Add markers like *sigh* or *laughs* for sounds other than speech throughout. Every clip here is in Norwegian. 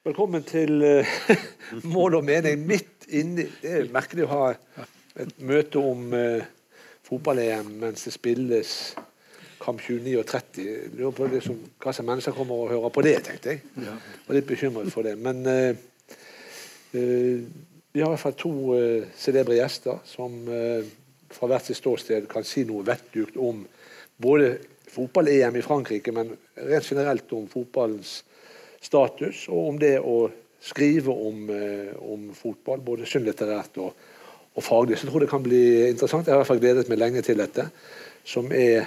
Velkommen til uh, *laughs* Mål og mening midt inni Det er merkelig å ha et møte om uh, fotball-EM mens det spilles kamp 29 og 30. Jeg lurer på det som, hva som mennesker kommer og hører på det, tenkte jeg. Ja. Var litt bekymret for det. Men uh, vi har i hvert fall to celebre gjester som fra hvert sitt ståsted kan si noe vettugt om både fotball-EM i Frankrike, men rent generelt om fotballens status, og om det å skrive om, eh, om fotball, både skjønnlitterært og, og, faglig. Så jeg tror det kan bli interessant. Jeg har i hvert fall gledet meg lenge til dette, som er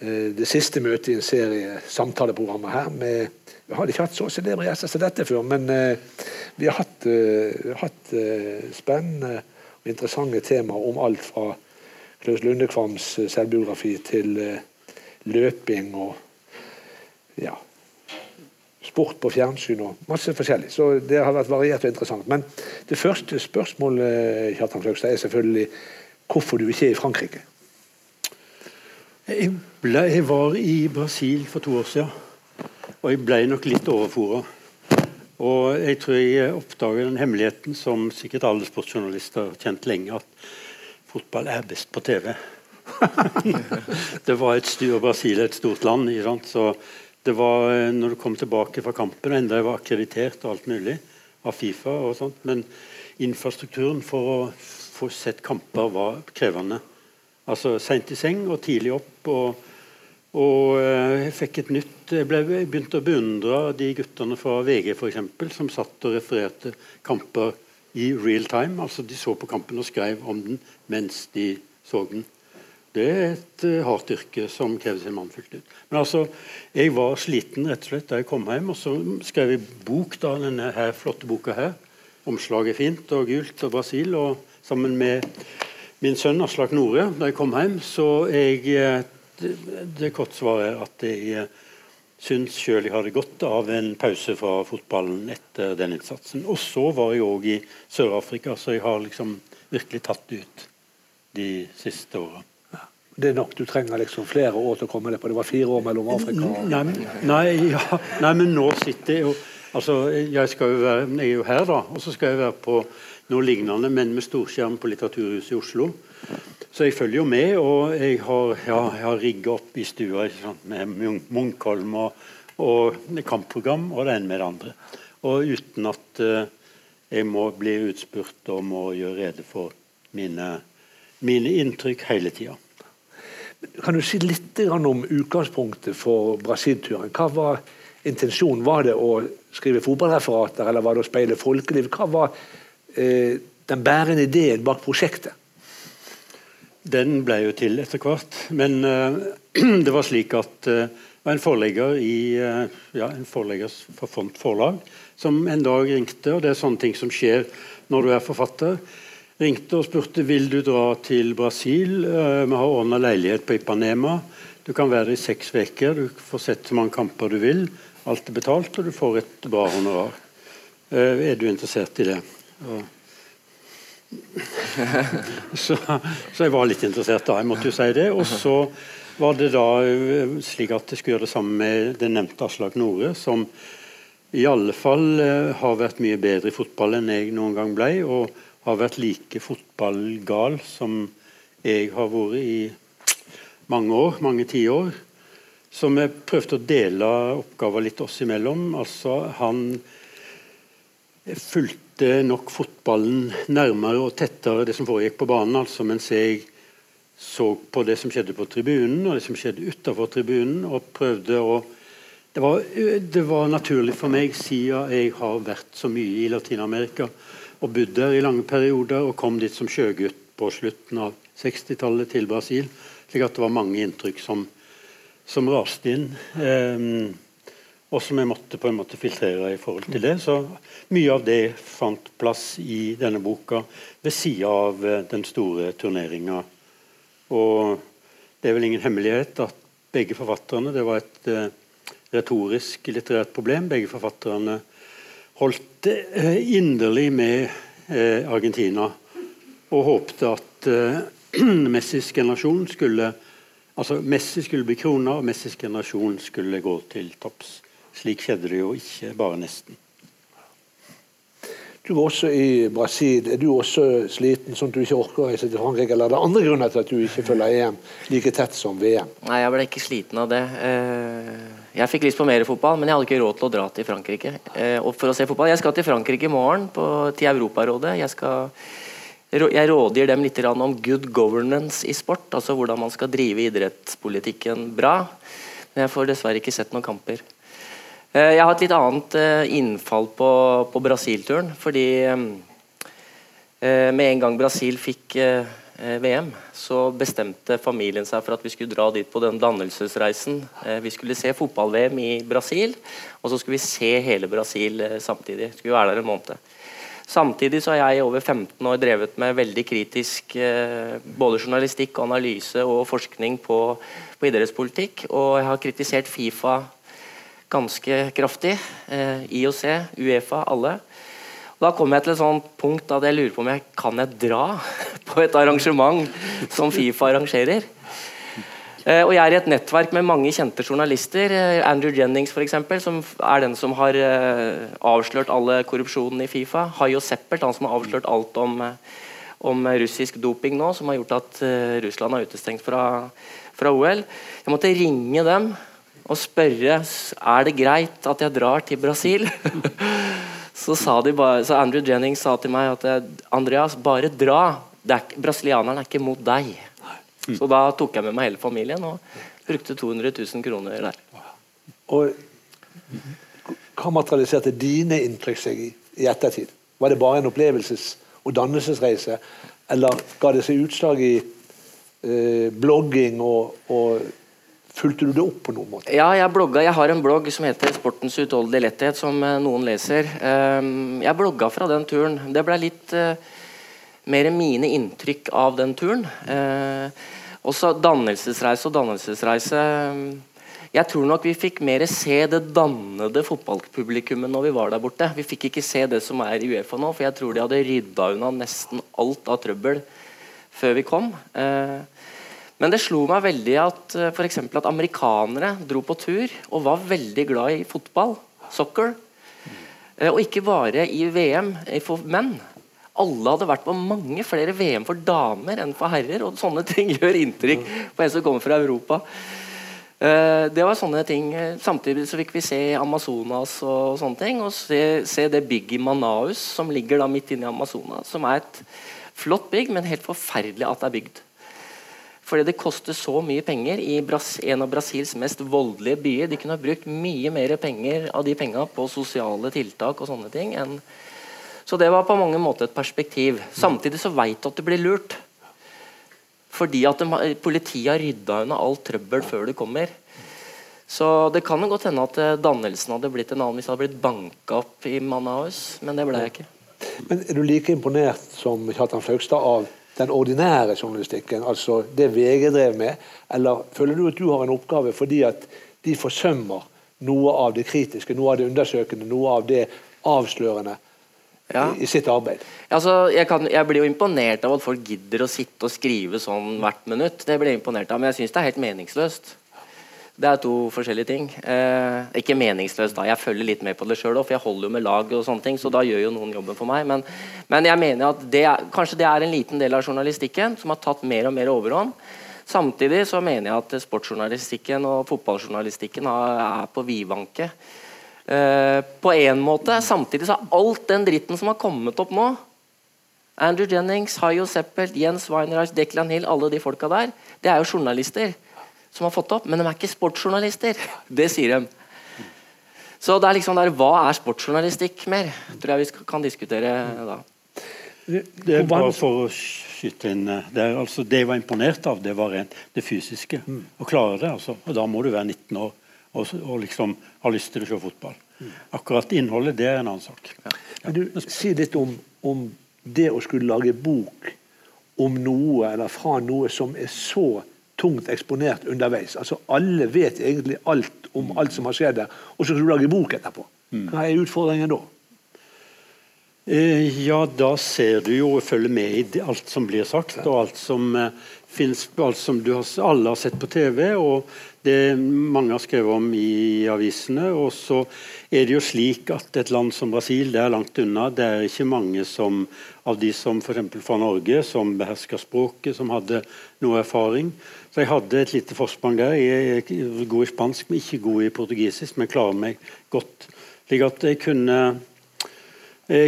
eh, det siste møtet i en serie samtaleprogrammer her. Med, vi har ikke hatt så celebre gjester som dette før, men eh, vi har hatt, eh, hatt uh, spennende og interessante temaer om alt fra Klaus Lundekvams selvbiografi til løping og ja, sport på fjernsyn og masse forskjellig. Så det har vært variert og interessant. Men det første spørsmålet Kjartan Fløgstad, er selvfølgelig hvorfor du ikke er i Frankrike. Jeg, ble, jeg, var i Brasil for to år siden, og jeg ble nok litt overfora. Og jeg tror jeg oppdager den hemmeligheten som sikkert alle sportsjournalister har kjent lenge, at fotball er best på TV. *laughs* det var et styr, Brasil et stort land, så det var eh, når du kom tilbake fra kampen, enda jeg var akkreditert og alt mulig av Fifa, og sånt, men infrastrukturen for å få sett kamper var krevende. Altså Seint i seng og tidlig opp. og, og eh, jeg fikk et nytt Jeg, ble, jeg begynte å beundre de guttene fra VG for eksempel, som satt og refererte kamper i real time. altså De så på kampen og skrev om den mens de så den. Det er et uh, hardt yrke som krever sin mann fullt ut. Men altså, jeg var sliten rett og slett da jeg kom hjem, og så skrev jeg bok, da, denne her, flotte boka her. Omslaget er fint og gult og Brasil. og Sammen med min sønn Aslak Nore da jeg kom hjem. Så jeg, eh, det, det korte svaret er at jeg uh, syns sjøl jeg hadde godt av en pause fra fotballen etter den innsatsen. Og så var jeg òg i Sør-Afrika, så jeg har liksom virkelig tatt ut de siste åra det er nok. Du trenger liksom flere år til å komme deg på. Det var fire år mellom Afrika og Nei, nei, ja, nei men nå sitter jeg jo altså, jeg, skal jo være, jeg er jo her, da. Og så skal jeg være på noe lignende, men med storskjerm på Litteraturhuset i Oslo. Så jeg følger jo med, og jeg har, ja, har rigga opp i stua med Munkholm og, og kampprogram og det ene med det andre. Og uten at uh, jeg må bli utspurt om å gjøre rede for mine, mine inntrykk hele tida. Kan du si litt om utgangspunktet for Brasil-turen? Hva var intensjonen? Var det å skrive fotballreferater, eller var det å speile folkeliv? Hva var eh, den bærende ideen bak prosjektet? Den ble jo til etter hvert. Men uh, *clears throat* det var slik at uh, var en forlegger i uh, ja, en forlegger for Font Forlag som en dag ringte, og det er sånne ting som skjer når du er forfatter ringte og spurte vil du dra til Brasil. Uh, vi har ordna leilighet på Ipanema. Du kan være der i seks uker. Du får sett så mange kamper du vil. Alt er betalt, og du får et bra honorar. Uh, er du interessert i det? *laughs* Så, så, jeg var litt interessert da. Jeg måtte jo si det. Og så var det da uh, slik at jeg skulle gjøre det samme med den nevnte Aslak Nore, som i alle fall har vært mye bedre i fotball enn jeg noen gang ble. og har vært like fotballgal som jeg har vært i mange år, mange tiår. Så vi prøvde å dele oppgaver litt oss imellom. Altså, han fulgte nok fotballen nærmere og tettere det som foregikk på banen. altså Mens jeg så på det som skjedde på tribunen og det som skjedde utafor tribunen. og prøvde å det var, det var naturlig for meg, siden jeg har vært så mye i Latin-Amerika, og bodd der i lange perioder og kom dit som sjøgutt på slutten av 60-tallet til Brasil. slik at det var mange inntrykk som, som raste inn. Um, og som jeg måtte på en måte filtrere i forhold til det. Så mye av det fant plass i denne boka ved sida av uh, den store turneringa. Og det er vel ingen hemmelighet at begge forfatterne Det var et uh, retorisk litterært problem. Begge forfatterne holdt eh, inderlig med eh, Argentina og håpte at eh, *clears throat* Messis generasjon skulle altså Messi skulle bli krona, og Messis generasjon skulle gå til topps. Slik skjedde det jo ikke, bare nesten. Du var også i Brasil. Er du også sliten sånn at du ikke orker å reise til Frankrike? Eller er det andre grunner til at du ikke følger EM like tett som VM? Nei, jeg ble ikke sliten av det. Eh, jeg fikk lyst på mer fotball, men jeg hadde ikke råd til å dra til Frankrike. Eh, for å se fotball. Jeg skal til Frankrike i morgen, på, til Europarådet. Jeg, skal, jeg rådgir dem litt om good governance i sport. Altså hvordan man skal drive idrettspolitikken bra. Men jeg får dessverre ikke sett noen kamper. Eh, jeg har et litt annet eh, innfall på, på Brasil-turen. Fordi eh, med en gang Brasil fikk VM, så bestemte familien seg for at vi skulle dra dit på den dannelsesreisen. Vi skulle se fotball-VM i Brasil, og så skulle vi se hele Brasil samtidig. Skulle være der en måned. Samtidig så har jeg i over 15 år drevet med veldig kritisk både journalistikk, analyse og forskning på, på idrettspolitikk. Og jeg har kritisert Fifa ganske kraftig. Eh, IOC, Uefa, alle. Da kom jeg til et sånt punkt at jeg lurer på om jeg kan jeg dra et arrangement som Fifa arrangerer. Eh, og jeg er i et nettverk med mange kjente journalister. Eh, Andrew Jennings for eksempel, som er den som har eh, avslørt alle korrupsjonen i Fifa. Hayo Seppelt, han som har avslørt alt om, om russisk doping nå, som har gjort at Russland er utestengt fra, fra OL. Jeg måtte ringe dem og spørre er det greit at jeg drar til Brasil. *laughs* så, sa de bare, så, Andrew Jennings sa til meg at Andreas, bare dra. Er, Brasilianeren er ikke mot deg. Så da tok jeg med meg hele familien og brukte 200 000 kroner der. Og Hva materialiserte dine inntrykk seg i, i ettertid? Var det bare en opplevelses- og dannelsesreise, eller ga det seg utslag i eh, blogging og, og Fulgte du det opp på noen måte? Ja, jeg blogga. Jeg har en blogg som heter 'Sportens utholdelige letthet', som eh, noen leser. Ehm, jeg blogga fra den turen. Det ble litt eh, mer mine inntrykk av den turen. Eh, også dannelsesreise og dannelsesreise. Jeg tror nok vi fikk mer se det dannede fotballpublikummet når vi var der borte. Vi fikk ikke se det som er i Uefa nå, for jeg tror de hadde rydda unna nesten alt av trøbbel før vi kom. Eh, men det slo meg veldig at eh, for at amerikanere dro på tur og var veldig glad i fotball, soccer. Eh, og ikke bare i VM for menn. Alle hadde vært på mange flere VM for damer enn for herrer. Og sånne ting gjør inntrykk på en som kommer fra Europa. Eh, det var sånne ting. Samtidig så fikk vi se Amazonas og sånne ting. Og se, se det bygget i Manaus som ligger da midt inne i Amazonas. Som er et flott bygg, men helt forferdelig at det er bygd. Fordi det koster så mye penger i en av Brasils mest voldelige byer. De kunne ha brukt mye mer penger av de penga på sosiale tiltak og sånne ting. Enn så det var på mange måter et perspektiv. Samtidig så veit du at du blir lurt. Fordi at de, politiet har rydda unna all trøbbel før du kommer. Så det kan jo godt hende at eh, dannelsen hadde blitt en annen hvis det hadde blitt banka opp i Manaus, men det ble jeg ikke. Men Er du like imponert som Kjartan Fløgstad av den ordinære journalistikken, altså det VG drev med? Eller føler du at du har en oppgave fordi at de forsømmer noe av det kritiske, noe av det undersøkende, noe av det avslørende ja. i, sitt arbeid? Altså, jeg, kan, jeg, blir jo imponert av at folk gidder å sitte og skrive sånn hvert minutt. Det blir jeg imponert av, Men jeg syns det er helt meningsløst. Det er to forskjellige ting. Eh, ikke meningsløst, da. Jeg følger litt med på det sjøl for jeg holder jo med lag, og sånne ting, så da gjør jo noen jobben for meg. Men, men jeg mener at det er, kanskje det er en liten del av journalistikken som har tatt mer og mer overhånd. Samtidig så mener jeg at sportsjournalistikken og fotballjournalistikken er på vidvanke. Eh, på en måte. Samtidig så har alt den dritten som har kommet opp nå Andrew Jennings, Hayo Seppelt, Jens Weinreich, Declan Hill, alle de folka der, det er jo journalister som har fått opp, men de er ikke sportsjournalister. Det sier de. Så det er liksom der, Hva er sportsjournalistikk mer? tror jeg vi kan diskutere da. Det er bare for å skyte inn eh, det, er, altså, det jeg var imponert av, det var rent det fysiske. Mm. Å klare det. altså. Og Da må du være 19 år og, og liksom har lyst til å se fotball. Mm. Akkurat innholdet, det er en annen sak. Ja. Ja. Du, si litt om, om, det å skulle lage bok om noe, eller fra noe som er så tungt eksponert underveis. Altså Alle vet egentlig alt om alt som har skjedd der, og så skal du lage bok etterpå. Mm. Hva er utfordringen da? Eh, ja, da ser du jo og følger med i alt som blir sagt, og alt som eh, finnes alt som har, alle har sett på TV, og det mange har skrevet om i avisene. Og så er det jo slik at et land som Brasil det er langt unna. Det er ikke mange som, av de som f.eks. fra Norge, som behersker språket, som hadde noe erfaring. Så jeg hadde et lite forsprang der. Jeg er god i spansk, men ikke god i portugisisk, men klarer meg godt. Slik at jeg kunne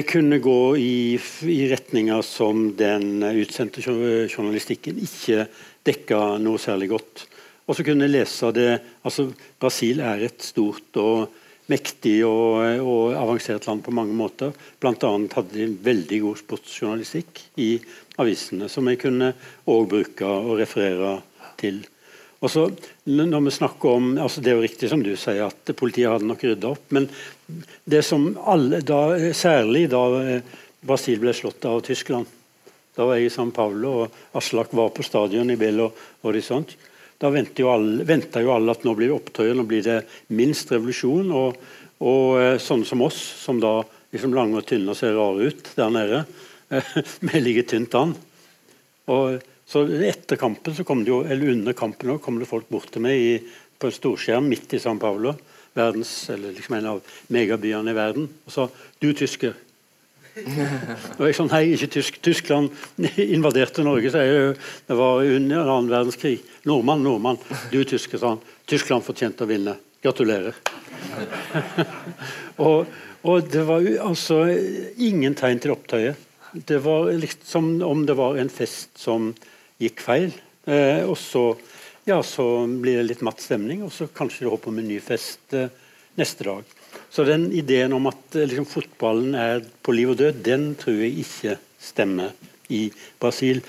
kunne gå i, i retninger som den utsendte journalistikken ikke dekka noe særlig godt. Og så kunne lese det altså Brasil er et stort og mektig og, og avansert land på mange måter. Annet hadde de veldig god sportsjournalistikk i avisene, som jeg kunne òg bruke og referere til. Og så, når vi snakker om, altså Det er jo riktig som du sier, at politiet hadde nok rydda opp. Men det som alle, da, særlig da eh, Brasil ble slått av Tyskland Da var jeg i San Paulo, og Aslak var på stadion i Belo Horizonte. Da venta jo, jo, alle at nå blir det opptøyer, nå blir det minst revolusjon. Og, og eh, sånne som oss, som da liksom lange og tynne og ser rare ut der nede, *laughs* vi ligger tynt an. Og så Etter kampen, så kom det jo, eller under kampen òg, kom det folk bort til meg i, på en storskjerm midt i San Paulo, verdens, eller liksom en av megabyene i verden, og sa 'du tysker'. *laughs* Og jeg sa nei, ikke tysk. Tyskland *laughs* invaderte Norge. så jeg, Det var under annen verdenskrig. Nordmann, nordmann. Du er tysker, sa han. Tyskland fortjente å vinne. Gratulerer. *laughs* og, og, det var altså ingen tegn til opptøyer. Det var liksom om det var en fest som gikk feil. Eh, og så, ja, så blir det litt matt stemning, og så kanskje det håper om en ny fest eh, neste dag. Så den ideen om at eh, liksom, fotballen er på liv og død, den tror jeg ikke stemmer i Brasil.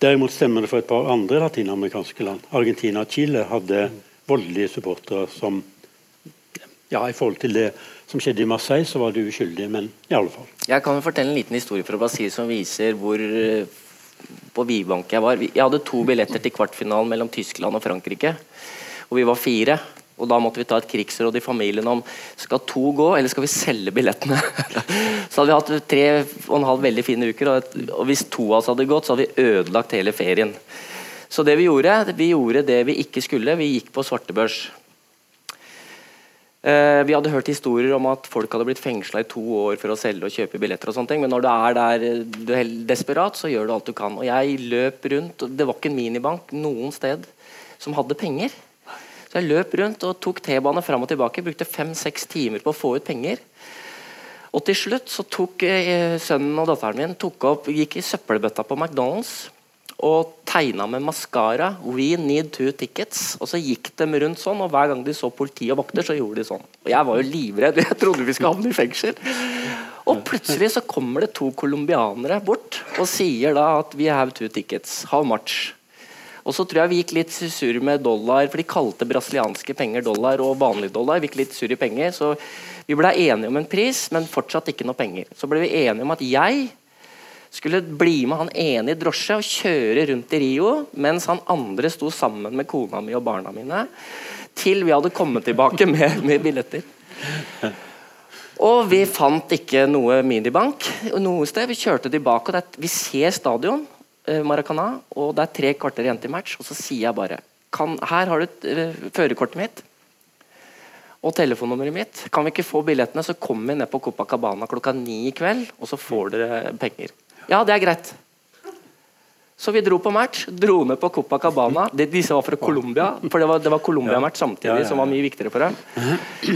Derimot stemmer det for et par andre latinamerikanske land. Argentina og Chile hadde voldelige supportere som ja, I forhold til det som skjedde i Marseille, så var de uskyldige, men i alle fall. Jeg kan jo fortelle en liten historie fra Brasil som viser hvor eh, på Vivank jeg var. Jeg hadde to billetter til kvartfinalen mellom Tyskland og Frankrike. Og vi var fire. Og Da måtte vi ta et krigsråd i familien om skal to gå, eller skal vi selge billettene. *laughs* så hadde vi hatt tre og en halv veldig fine uker, og hvis to av oss hadde gått, så hadde vi ødelagt hele ferien. Så det vi gjorde, vi gjorde det vi ikke skulle. Vi gikk på svartebørs. Eh, vi hadde hørt historier om at folk hadde blitt fengsla i to år for å selge og kjøpe billetter. og sånne ting, Men når du er der eh, du er desperat, så gjør du alt du kan. Og jeg løp rundt, Det var ikke en minibank noen sted som hadde penger. Så jeg løp rundt og tok T-bane fram og tilbake. Brukte fem-seks timer på å få ut penger. Og til slutt så tok eh, sønnen og datteren min tok opp, gikk i søppelbøtta på McDonald's og tegna med maskara 'We need two tickets'. Og så gikk de rundt sånn, og hver gang de så politi og vakter, så gjorde de sånn. Og jeg var jo livredd, *laughs* jeg trodde vi skulle havne i fengsel. Og plutselig så kommer det to colombianere bort og sier da at 'we have two tickets'. How much? Og så tror jeg vi gikk litt surr med dollar, for de kalte brasilianske penger dollar og vanlig dollar. Vi gikk litt surr i penger, så vi ble enige om en pris, men fortsatt ikke noe penger. Så ble vi enige om at jeg skulle bli med han ene i drosje og kjøre rundt i Rio, mens han andre sto sammen med kona mi og barna mine, til vi hadde kommet tilbake *laughs* med, med billetter. Og vi fant ikke noe minibank noe sted. Vi kjørte tilbake, og det, vi ser stadion, eh, Maracana, og det er tre kvarter igjen til match. Og så sier jeg bare kan, Her har du uh, førerkortet mitt og telefonnummeret mitt. Kan vi ikke få billettene, så kommer vi ned på Copacabana klokka ni i kveld, og så får dere penger. Ja, det er greit. Så vi dro på match. Dro ned på Copacabana. De, disse var fra Colombia, for det var, var Colombia-match samtidig, ja, ja, ja. som var mye viktigere for dem.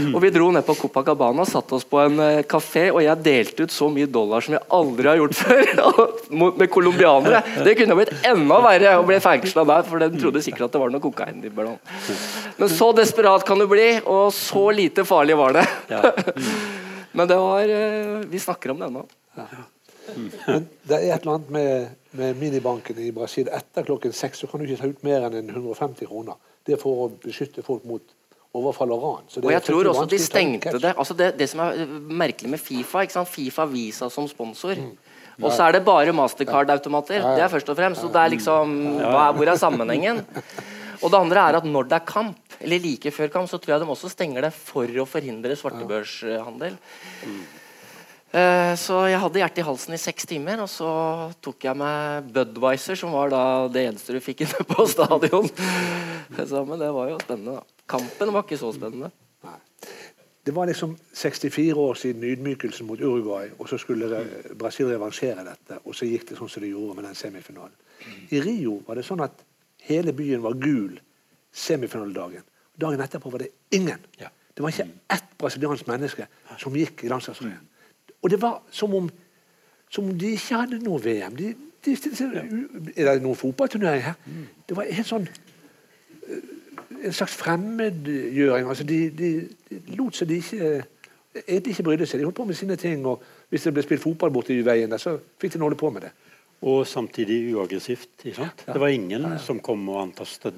Og Vi dro ned på Copacabana satte oss på en uh, kafé, og jeg delte ut så mye dollar som jeg aldri har gjort *laughs* før, med colombianere. Det kunne blitt enda verre å bli fengsla der, for de trodde sikkert at det var noe kokain i. Men så desperat kan du bli, og så lite farlig var det. *laughs* Men det var uh, Vi snakker om det ennå. Men det er et eller annet med, med minibanken i Brasil. Etter klokken seks så kan du ikke ta ut mer enn 150 kroner. Det er for å beskytte folk mot overfall og ran. og jeg tror også de stengte det. Altså det. Det som er merkelig med Fifa Fifa Visa som sponsor. Mm. Og så er det bare Mastercard-automater. Det er først og fremst. Så det er liksom, hva, Hvor er sammenhengen? Og det andre er at når det er kamp, eller like før kamp, så tror jeg de også stenger det for å forhindre svartebørshandel. Eh, så jeg hadde hjertet i halsen i seks timer, og så tok jeg meg Budwiser, som var da det eneste du fikk inne *laughs* på stadion. Så, men det var jo spennende, da. Kampen var ikke så spennende. Det var liksom 64 år siden ydmykelsen mot Uruguay, og så skulle Brasil revansjere dette, og så gikk det sånn som det gjorde med den semifinalen. I Rio var det sånn at hele byen var gul semifinaledagen. Dagen etterpå var det ingen. Det var ikke ett brasiliansk menneske som gikk i landslagstrøyen. Og det var som om, som om de ikke hadde noe VM. De, de, stilte er det noen fotballturnering her? Det var helt sånn en slags fremmedgjøring. Altså de, de, de lot seg de ikke egentlig ikke brydde seg. De holdt på med sine ting. og Hvis det ble spilt fotball borti veien, der, så fikk de holde på med det. Og samtidig uaggressivt. Ikke sant? Det var ingen som kom og antastet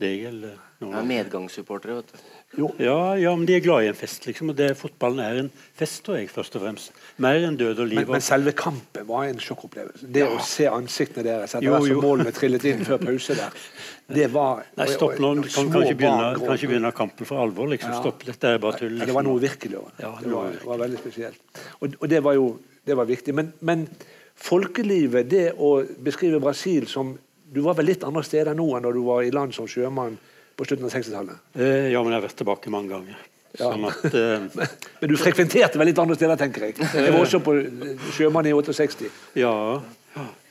deg eller Jeg er medgangssupportere, vet du. Jo, Ja, ja, men de er glad i en fest, liksom. Og det, fotballen er en fest, tror jeg, først og fremst. Mer enn død og liv. men, men selve kampen var en sjokkopplevelse. Det å se ansiktene deres etter hvert som målene trillet inn før pause der, det var Nei, stopp nå. Du kan ikke begynne, begynne kampen for alvor. liksom. Ja. Stopp, dette er bare tull. Ja, Liksom. det var noe virkelig over det. Ja, det det var var, var veldig spesielt. Og, og det var jo det var viktig. Men, men folkelivet, det å beskrive Brasil som Du var vel litt andre steder nå enn da du var i land som sjømann på slutten av 60-tallet? Eh, ja, men jeg har vært tilbake mange ganger. Ja. Sånn at *laughs* eh, Men du frekventerte vel litt andre steder, tenker jeg. Jeg var også på sjømann i 68. Ja.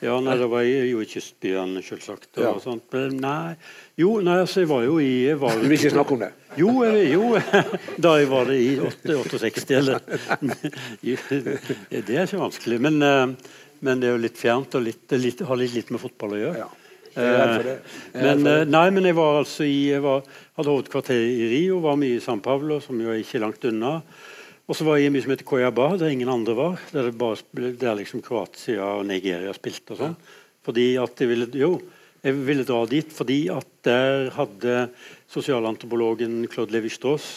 Ja, nei, det var jo i kystbyene, selvsagt. Og Ja. sånt. Men nei, jo, nei, altså, jeg var jo i jeg var, Du vil ikke snakke om det? Jo, jeg, jo, *laughs* da jeg var det i 8 68, eller *laughs* Det er ikke vanskelig. Men, eh, men det er jo litt fjernt og litt, litt, har litt, litt med fotball å gjøre. Ja. Men, eh, nei, men jeg var altså i jeg var, hadde hovedkvarter i Rio, var mye i San Pablo, som jo er ikke langt unna. Og så var jeg i mye som heter Koyaba, der ingen andre var. Der, det bare, der liksom Kroatia og Nigeria spilte og sånn. Fordi at jeg ville Jo, jeg ville dra dit fordi at der hadde sosialantropologen Claude Levi-Strauss,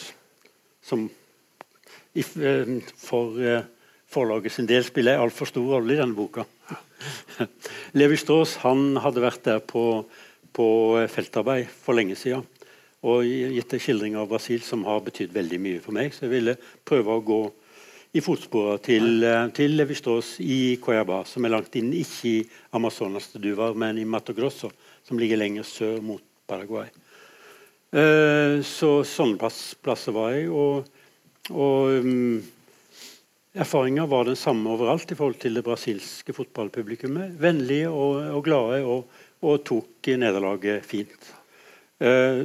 som eh, for eh, forlaget sin del spiller en altfor stor rolle i denne boka. *laughs* Levi Strauss han hadde vært der på, på feltarbeid for lenge siden og gitt en skildring av Brasil som har betydd veldig mye for meg. Så jeg ville prøve å gå i fotsporene til, eh, til Levi Strauss i Coyaba, som er langt inn, ikke i Amazonas til Duvar, men i Mato Grosso, som ligger lenger sør mot Paraguay. Eh, så sånne plass, plasser var jeg. Og, og um, Erfaringa var den samme overalt i forhold til det brasilske fotballpublikummet. Vennlige og, og glade, og, og tok nederlaget fint. Eh,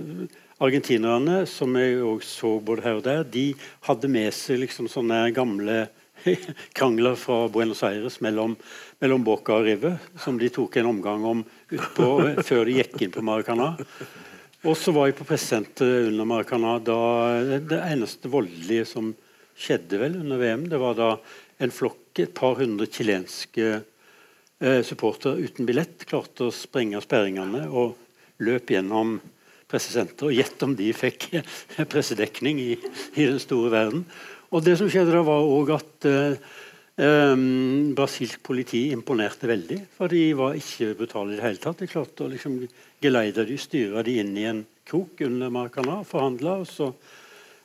argentinerne, som jeg også så både her og der, de hadde med seg liksom sånne gamle *laughs* krangler fra Buenos Aires mellom, mellom Boca og River, som de tok en omgang om utpå *laughs* før de gikk inn på Maracana. Og så var jeg på pressesenteret under Maracana da det eneste voldelige som skjedde vel under VM, det var da en flokk, et par hundre chilenske eh, supportere uten billett klarte å sprenge sperringene og løp gjennom pressesenteret. Og gjett om de fikk *laughs* pressedekning i, i den store verden. Og det som skjedde da, var òg at eh, Um, brasilsk politi imponerte veldig, for de var ikke brutale i det hele tatt. De klarte å liksom geleide de, styre de inn i en krok under Maracana, forhandle, og så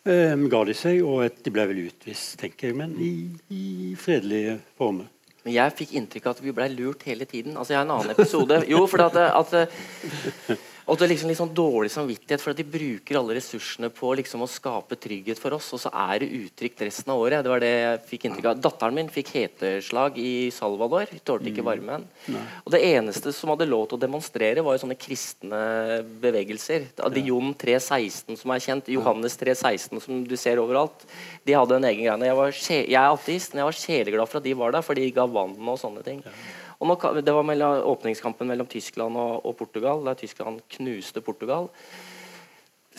um, ga de seg, og et, de ble vel utvist, tenker jeg, men i, i fredelige former. Men jeg fikk inntrykk av at vi ble lurt hele tiden. Altså, jeg har en annen episode. Jo, for at, at, at det er liksom litt sånn dårlig samvittighet for at de bruker alle ressursene på liksom å skape trygghet for oss, og så er det utrygt resten av året. Det var det jeg fikk inntrykk av. Datteren min fikk heteslag i Salvador. Tålte ikke varmen. Og det eneste som hadde lov til å demonstrere, var jo sånne kristne bevegelser. Adion 316, som er kjent. Johannes 316, som du ser overalt. De hadde en egen greie. Jeg, jeg er ateist, men jeg var sjeleglad for at de var der, for de ga vann og sånne ting. Nå, det var mellom, åpningskampen mellom Tyskland og, og Portugal, der Tyskland knuste Portugal.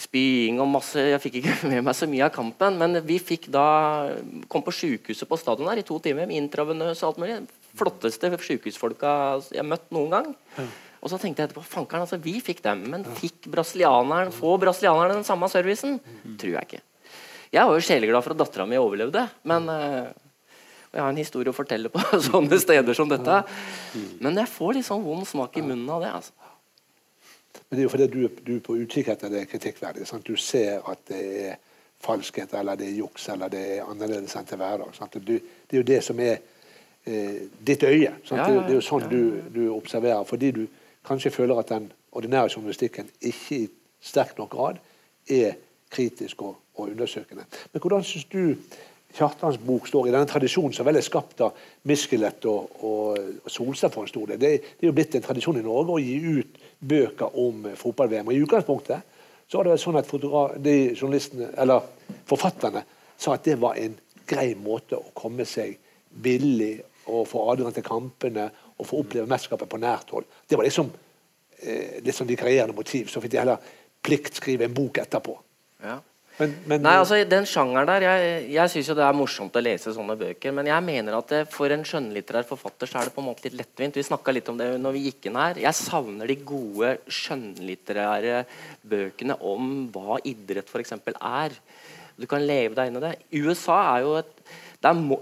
Spying og masse Jeg fikk ikke *laughs* med meg så mye av kampen, men vi fikk da kom på sykehuset på stadion her i to timer med intravenøs og alt mulig. Flotteste sjukehusfolka jeg har møtt noen gang. Og så tenkte jeg etterpå fankeren, altså vi fikk dem, men fikk brasilianeren, få brasilianerne den samme servicen? Tror jeg ikke. Jeg var jo sjeleglad for at dattera mi overlevde, men eh, og jeg har en historie å fortelle på *laughs* sånne steder som dette. Men jeg får litt sånn vond smak i munnen av det. altså. Men det er jo fordi du, du er på utkikk etter det kritikkverdige. Sant? Du ser at det er falskhet, eller det er juks, eller det er annerledes enn til hverdag. Du, det er jo det som er eh, ditt øye. Ja, er- det er jo sånn du, du observerer, fordi du kanskje føler at den ordinære journalistikken ikke i sterk nok grad er kritisk og, og undersøkende. Men hvordan syns du Kjartans bok står i denne tradisjonen som vel er skapt av Miskelet og, og, Solstad for en stor del? Det, det er jo blitt en tradisjon i Norge å gi ut bøker om fotball-VM. Og I utgangspunktet så var det sånn at de journalistene, eller forfatterne sa at det var en grei måte å komme seg billig og få adgang til kampene og få oppleve mesterskapet på nært hold. Det var liksom eh, litt sånn vikarierende motiv. Så fikk de heller pliktskrive en bok etterpå. Ja. Men, men Nei, altså Den sjangeren der Jeg, jeg syns jo det er morsomt å lese sånne bøker, men jeg mener at det, for en skjønnlitterær forfatter så er det på en måte litt lettvint. Vi snakka litt om det når vi gikk inn her. Jeg savner de gode skjønnlitterære bøkene om hva idrett f.eks. er. Du kan leve deg inn i det. USA er jo et er må,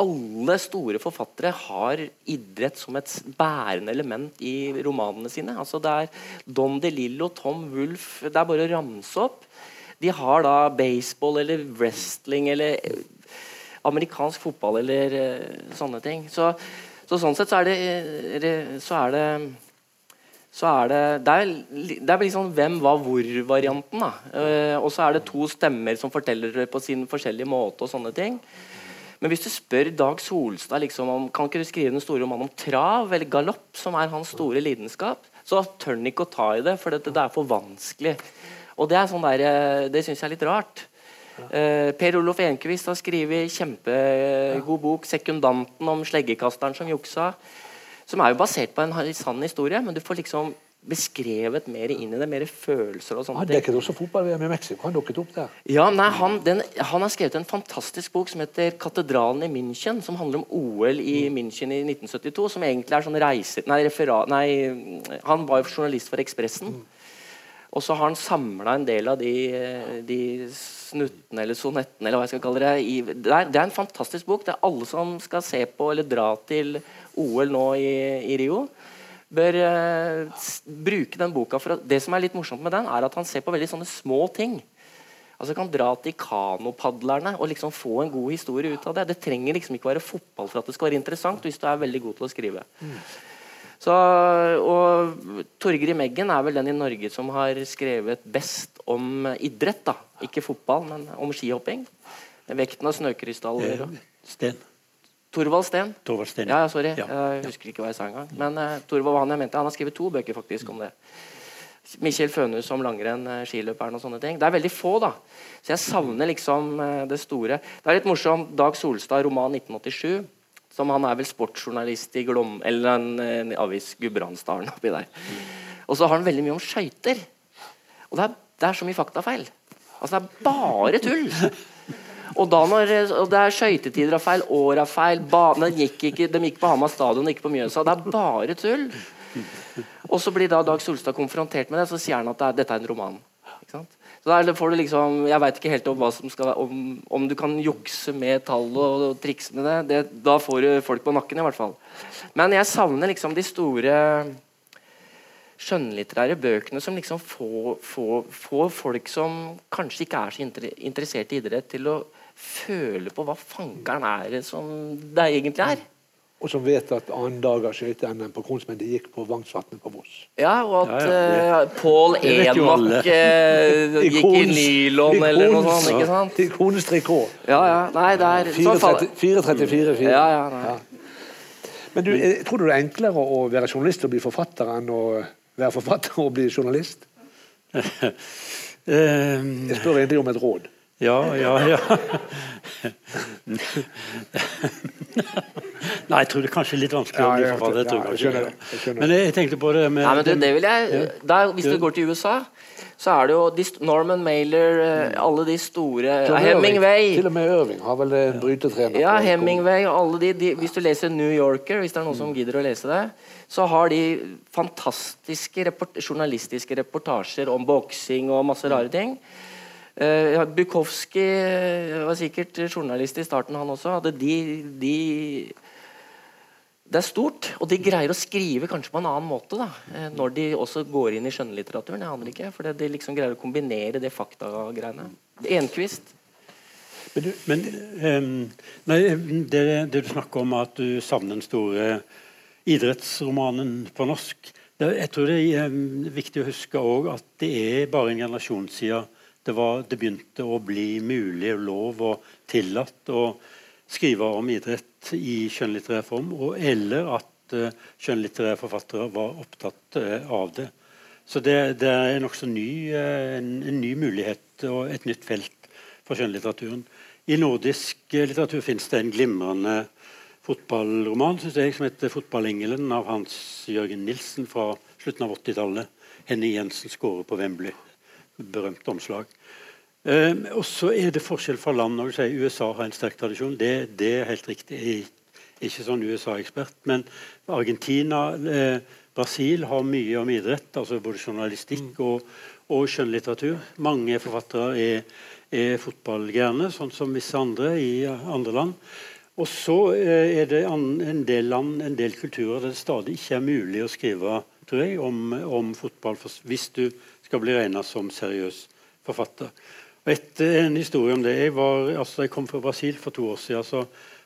Alle store forfattere har idrett som et bærende element i romanene sine. Altså Det er Don DeLillo, Tom Wolff Det er bare å ramse opp. De har da baseball eller wrestling eller eh, amerikansk fotball eller eh, sånne ting. Så, så sånn sett så er det, eh, så er det så er det Det er, det er liksom hvem, hva, hvor-varianten. da. Eh, og så er det to stemmer som forteller det på sin forskjellige måte. og sånne ting. Men hvis du spør Dag Solstad liksom om kan ikke du skrive den store romanen om trav eller galopp, som er hans store lidenskap, så tør han ikke å ta i det, for det, det er for vanskelig. Og det er sånn der, eh, det syns jeg er litt rart. Eh, per Olof Enquist har skrevet kjempegod bok 'Sekundanten' om sleggekasteren som juksa. Som er jo basert på en sann historie, men du får liksom beskrevet mer inn i det. Mer følelser og sånne Han dekket også fotball-VM i Mexico. Han dukket opp der. Ja, nei, han, den, han har skrevet en fantastisk bok som heter 'Katedralen i München', som handler om OL i München i 1972. Som egentlig er sånn reiser... Nei, referat, nei han var jo journalist for Ekspressen. Og så har han samla en del av de, de snuttene eller sonettene eller hva jeg skal kalle det. I, det, er, det er en fantastisk bok. Det er alle som skal se på eller dra til OL nå i, i Rio, bør uh, bruke den boka. for at, Det som er litt morsomt med den, er at han ser på veldig sånne små ting. Altså kan dra til kanopadlerne og liksom få en god historie ut av det. Det trenger liksom ikke være fotball for at det skal være interessant, hvis du er veldig god til å skrive. Så, og Torgrim Eggen er vel den i Norge som har skrevet best om idrett. da. Ikke fotball, men om skihopping. Vekten av snøkrystaller. og- Sten. Torvald Steen. Torvald Steen. Ja, sorry. Ja. Jeg husker ikke hva jeg sa engang. Men uh, Torvald var han jeg mente. Han har skrevet to bøker faktisk om det. Mikkjel Fønhus om langrenn, eh, skiløperen og sånne ting. Det er veldig få, da. Så jeg savner liksom eh, det store. Det er litt morsomt. Dag Solstad, roman 1987. Som han er vel sportsjournalist i Glom... Eller en, en avis Gudbrandsdalen oppi der. Og så har han veldig mye om skøyter. Og det er, det er så mye faktafeil. Altså, det er bare tull. Og da når og det er skøytetider og feil, år er feil Banene gikk ikke, De gikk på Hamar stadion, ikke på Mjøsa. Det er bare tull. Og så blir da Dag Solstad konfrontert med det, så sier han at det er, dette er en roman. Så der får du liksom, Jeg veit ikke helt om, hva som skal, om, om du kan jukse med tall og, og trikse med det. det. Da får du folk på nakken, i hvert fall. Men jeg savner liksom de store skjønnlitterære bøkene som liksom får, får, får folk som kanskje ikke er så inter interessert i idrett, til å føle på hva fankeren er som det egentlig er. Og som vet at annendager skøyte-NM på Kronsmenn det gikk på Vangsvatnet på Voss. Ja, og at Ja, ja, Uh, vet Enok alle. eh, *laughs* gikk i nylon eller noe sånt. ikke sant? Ikones trikot. Ja, ja. Nei, det er sånn fall- 434 4. Ja, ja, nei. Men du, eh, tror du det er enklere å være journalist og bli forfatter enn å være forfatter og bli journalist? *laughs* Jeg spør egentlig om et råd. ja, ja, ja. Nei, jeg tror det er kanskje litt vanskelig å Ja, bli jeg- forfatter. jeg tror jeg skjønner det. det, jeg skjønner Men jeg, jeg tenkte på det med Nei, men du, det vil jeg der, Hvis du går til USA, så er det jo Norman Mailer, eh, alle de store Hemingway Til og med Irving har vel en brytetrener. Ja, Hemingway og alle de, de Hvis du leser New Yorker, hvis det er noen som gidder å lese det, så har de fantastiske report, journalistiske reportasjer om boksing og masse rare ting. Uh, Bukowski eh, var sikkert journalist i starten, han også. De, de Det er stort, og de greier å skrive kanskje på en annen måte da, eh, når de også går inn i skjønnlitteraturen. Jeg aner ikke, for de liksom greier å kombinere det faktagreiene. Enkvist. Men, men um, nei, det, det, du snakker om at du savner den store idrettsromanen på norsk Jeg tror det er um, viktig å huske at det er bare en generasjon siden det, var, det begynte å bli mulig, og lov og tillatt å skrive om idrett i skjønnlitterær form, og, eller at uh, skjønnlitterære forfattere var opptatt uh, av det. Så det, det er nokså ny, uh, en, en, ny mulighet og et nytt felt for skjønnlitteraturen. I nordisk litteratur finnes det en glimrende fotballroman synes jeg, som heter 'Fotballengelen' av Hans Jørgen Nilsen fra slutten av 80-tallet. Henny Jensen skårer på Wembley. Berømt omslag. Eh, og så er det forskjell fra land. når du sier USA har en sterk tradisjon. Det, det er helt riktig. Jeg er ikke sånn USA-ekspert. Men Argentina, eh, Brasil har mye om idrett. altså Både journalistikk mm. og, og skjønnlitteratur. Mange forfattere er, er fotballgærne, sånn som visse andre i andre land. Og så eh, er det en del land, en del kulturer der det stadig ikke er mulig å skrive tror jeg, om, om fotball hvis du skal bli regna som seriøs forfatter. Og et, en historie om det. Jeg, var, altså jeg kom fra Brasil for to år siden. så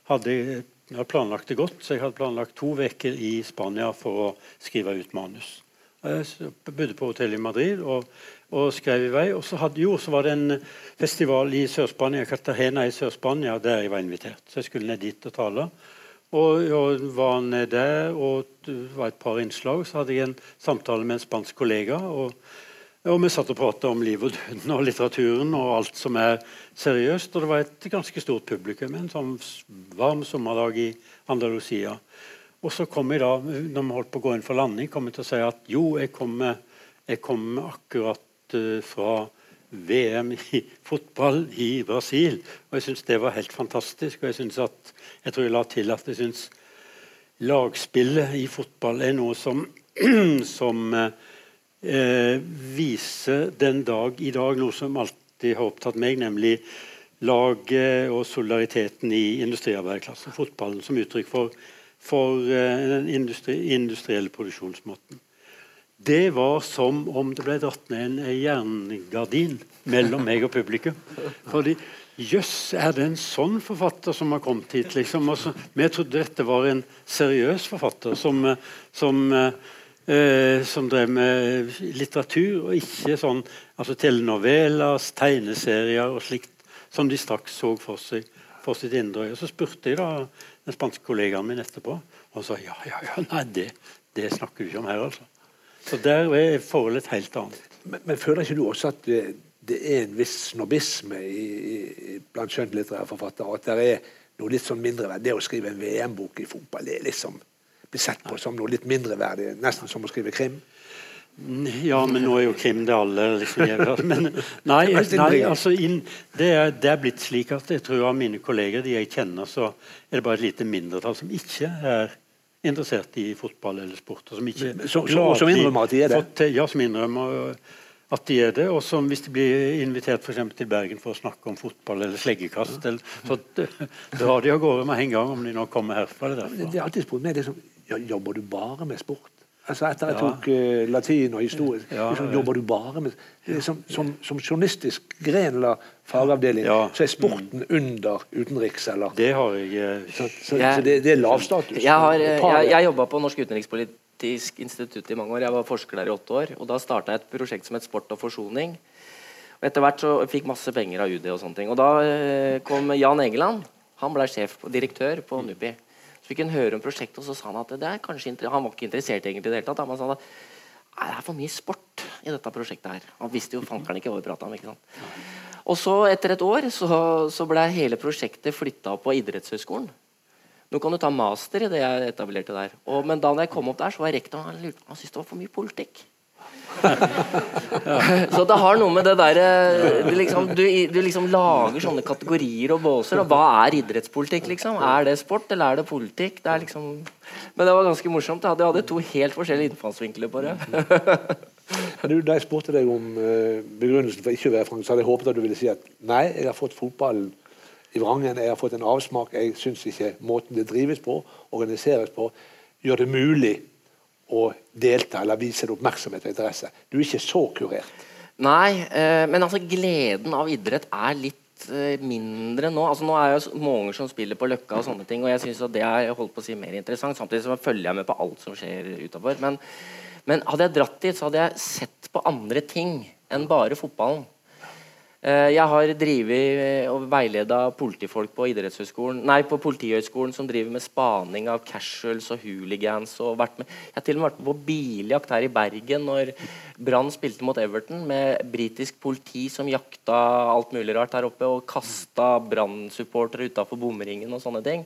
hadde jeg, jeg hadde planlagt det godt, så jeg hadde planlagt to uker i Spania for å skrive ut manus. Jeg bodde på hotell i Madrid og, og, skrev i vei. Og så, hadde, jo, så var det en festival i Sør-Spania, Cartagena i Sør-Spania, der jeg var invitert. Så jeg skulle ned dit og tale. Og, og var ned der, og det var et par innslag. Så hadde jeg en samtale med en spansk kollega. og og Vi satt og pratet om liv og døden og litteraturen og alt som er seriøst. Og det var et ganske stort publikum en sånn varm sommerdag i Andalusia. Og så kom jeg da, når vi holdt på å gå inn for landing, kom jeg til å si at jo, jeg kommer, jeg kom akkurat uh, fra VM i fotball i Brasil. Og jeg syns det var helt fantastisk. Og jeg synes at, jeg tror jeg la til at jeg syns lagspillet i fotball er noe som, *clears throat* som uh, eh, viser den dag i dag noe som alltid har opptatt meg, nemlig laget og solidariteten i industriarbeiderklassen. Fotballen som uttrykk for, for eh, den industri, industrielle produksjonsmåten. Det var som om det ble dratt ned en jerngardin mellom meg og publikum. Fordi Jøss, er det en sånn forfatter som har kommet hit? liksom? Altså, vi trodde dette var en seriøs forfatter som, som eh, eh, som drev med litteratur, og ikke sånn altså telenovelas, tegneserier og slikt som de straks så for seg for sitt indre øye. Så spurte jeg da den spanske kollegaen min etterpå, og han sa ja, ja, ja, nei, det, det snakker du ikke om her, altså. Så der er forholdet helt annet. Men, men føler ikke du også at det, det er en viss snobisme i, i, blant skjønnlitterære forfattere? At det er noe litt sånn mindre Det å skrive en VM-bok i fotball, det er liksom blir sett på som noe litt mindreverdig, nesten som å skrive krim? Ja, men nå er jo krim det alle liksom gjør. Men *laughs* nei, nei altså inn, det, er, det, er, blitt slik at jeg tror av mine kolleger, de jeg kjenner, så er det bare et lite mindretall som ikke er interessert i fotball eller sport. Og som ikke så, så, som innrømmer at de er det? ja, som innrømmer at de er det. Og som hvis de blir invitert for til Bergen for å snakke om fotball eller sleggekast, eller, så *laughs* drar de av gårde med en gang om de nå kommer herfra. Det, det er alltid spurt med det som Jobber du bare med sport? Altså Etter jeg tok uh, latin og historie, ja, liksom, jobber du bare med liksom, som, som, journalistisk gren eller fagavdeling, så er sporten mm. under utenriks, eller? Det har jeg uh, Så, så, jeg, så det, det, er lavstatus? Jeg, har, jeg, jeg jobba på Norsk utenrikspolitisk institutt i mange år. Jeg var forsker der i åtte år. og Da starta jeg et prosjekt som het Sport og forsoning. Og Etter hvert så fikk masse penger av UD. Og sånne ting. Og da uh, kom Jan Egeland. Han ble sjef, direktør på NUPI. Så fikk han høre om prosjektet, og så sa han at det er kanskje han var ikke interessert egentlig i det hele tatt. Han sa at det er for mye sport i dette prosjektet her. Han visste jo fankeren ikke hva vi prata om. ikke sant? Og så, etter et år, så, så ble hele prosjektet flytta på idrettshøyskolen. Nå kan du ta master i det jeg etablerte der. Og, men da jeg kom opp der, så var rektoren han, han syntes det var for mye politikk. Så det har noe med det derre du, liksom, du, du, liksom lager sånne kategorier og båser. Og hva er idrettspolitikk, liksom? Er det sport, eller er det politikk? Det er liksom Men det var ganske morsomt. Jeg hadde, to helt forskjellige innfallsvinkler på det. da jeg spurte deg om uh, begrunnelsen for ikke å være fransk, så hadde jeg håpet at du ville si at nei, jeg har fått fotballen i vrangen, jeg har fått en avsmak. Jeg syns ikke måten det drives på, organiseres på, gjør det mulig å delta eller vise oppmerksomhet og interesse. Du er ikke så kurert. Nei, eh, men altså gleden av idrett er litt eh, mindre nå. Altså Nå er jo mange som spiller på Løkka og sånne ting, og jeg syns det er holdt på å si mer interessant. Samtidig så følger jeg med på alt som skjer utafor. Men, men hadde jeg dratt dit, så hadde jeg sett på andre ting enn bare fotballen. Eh, jeg har drevet eh, og veileda politifolk på nei, på Politihøgskolen som driver med spaning av casuals og hooligans. Og med, jeg har til og med vært med på biljakt her i Bergen når Brann spilte mot Everton med britisk politi som jakta alt mulig rart her oppe og kasta Brann-supportere utafor bomringen og sånne ting.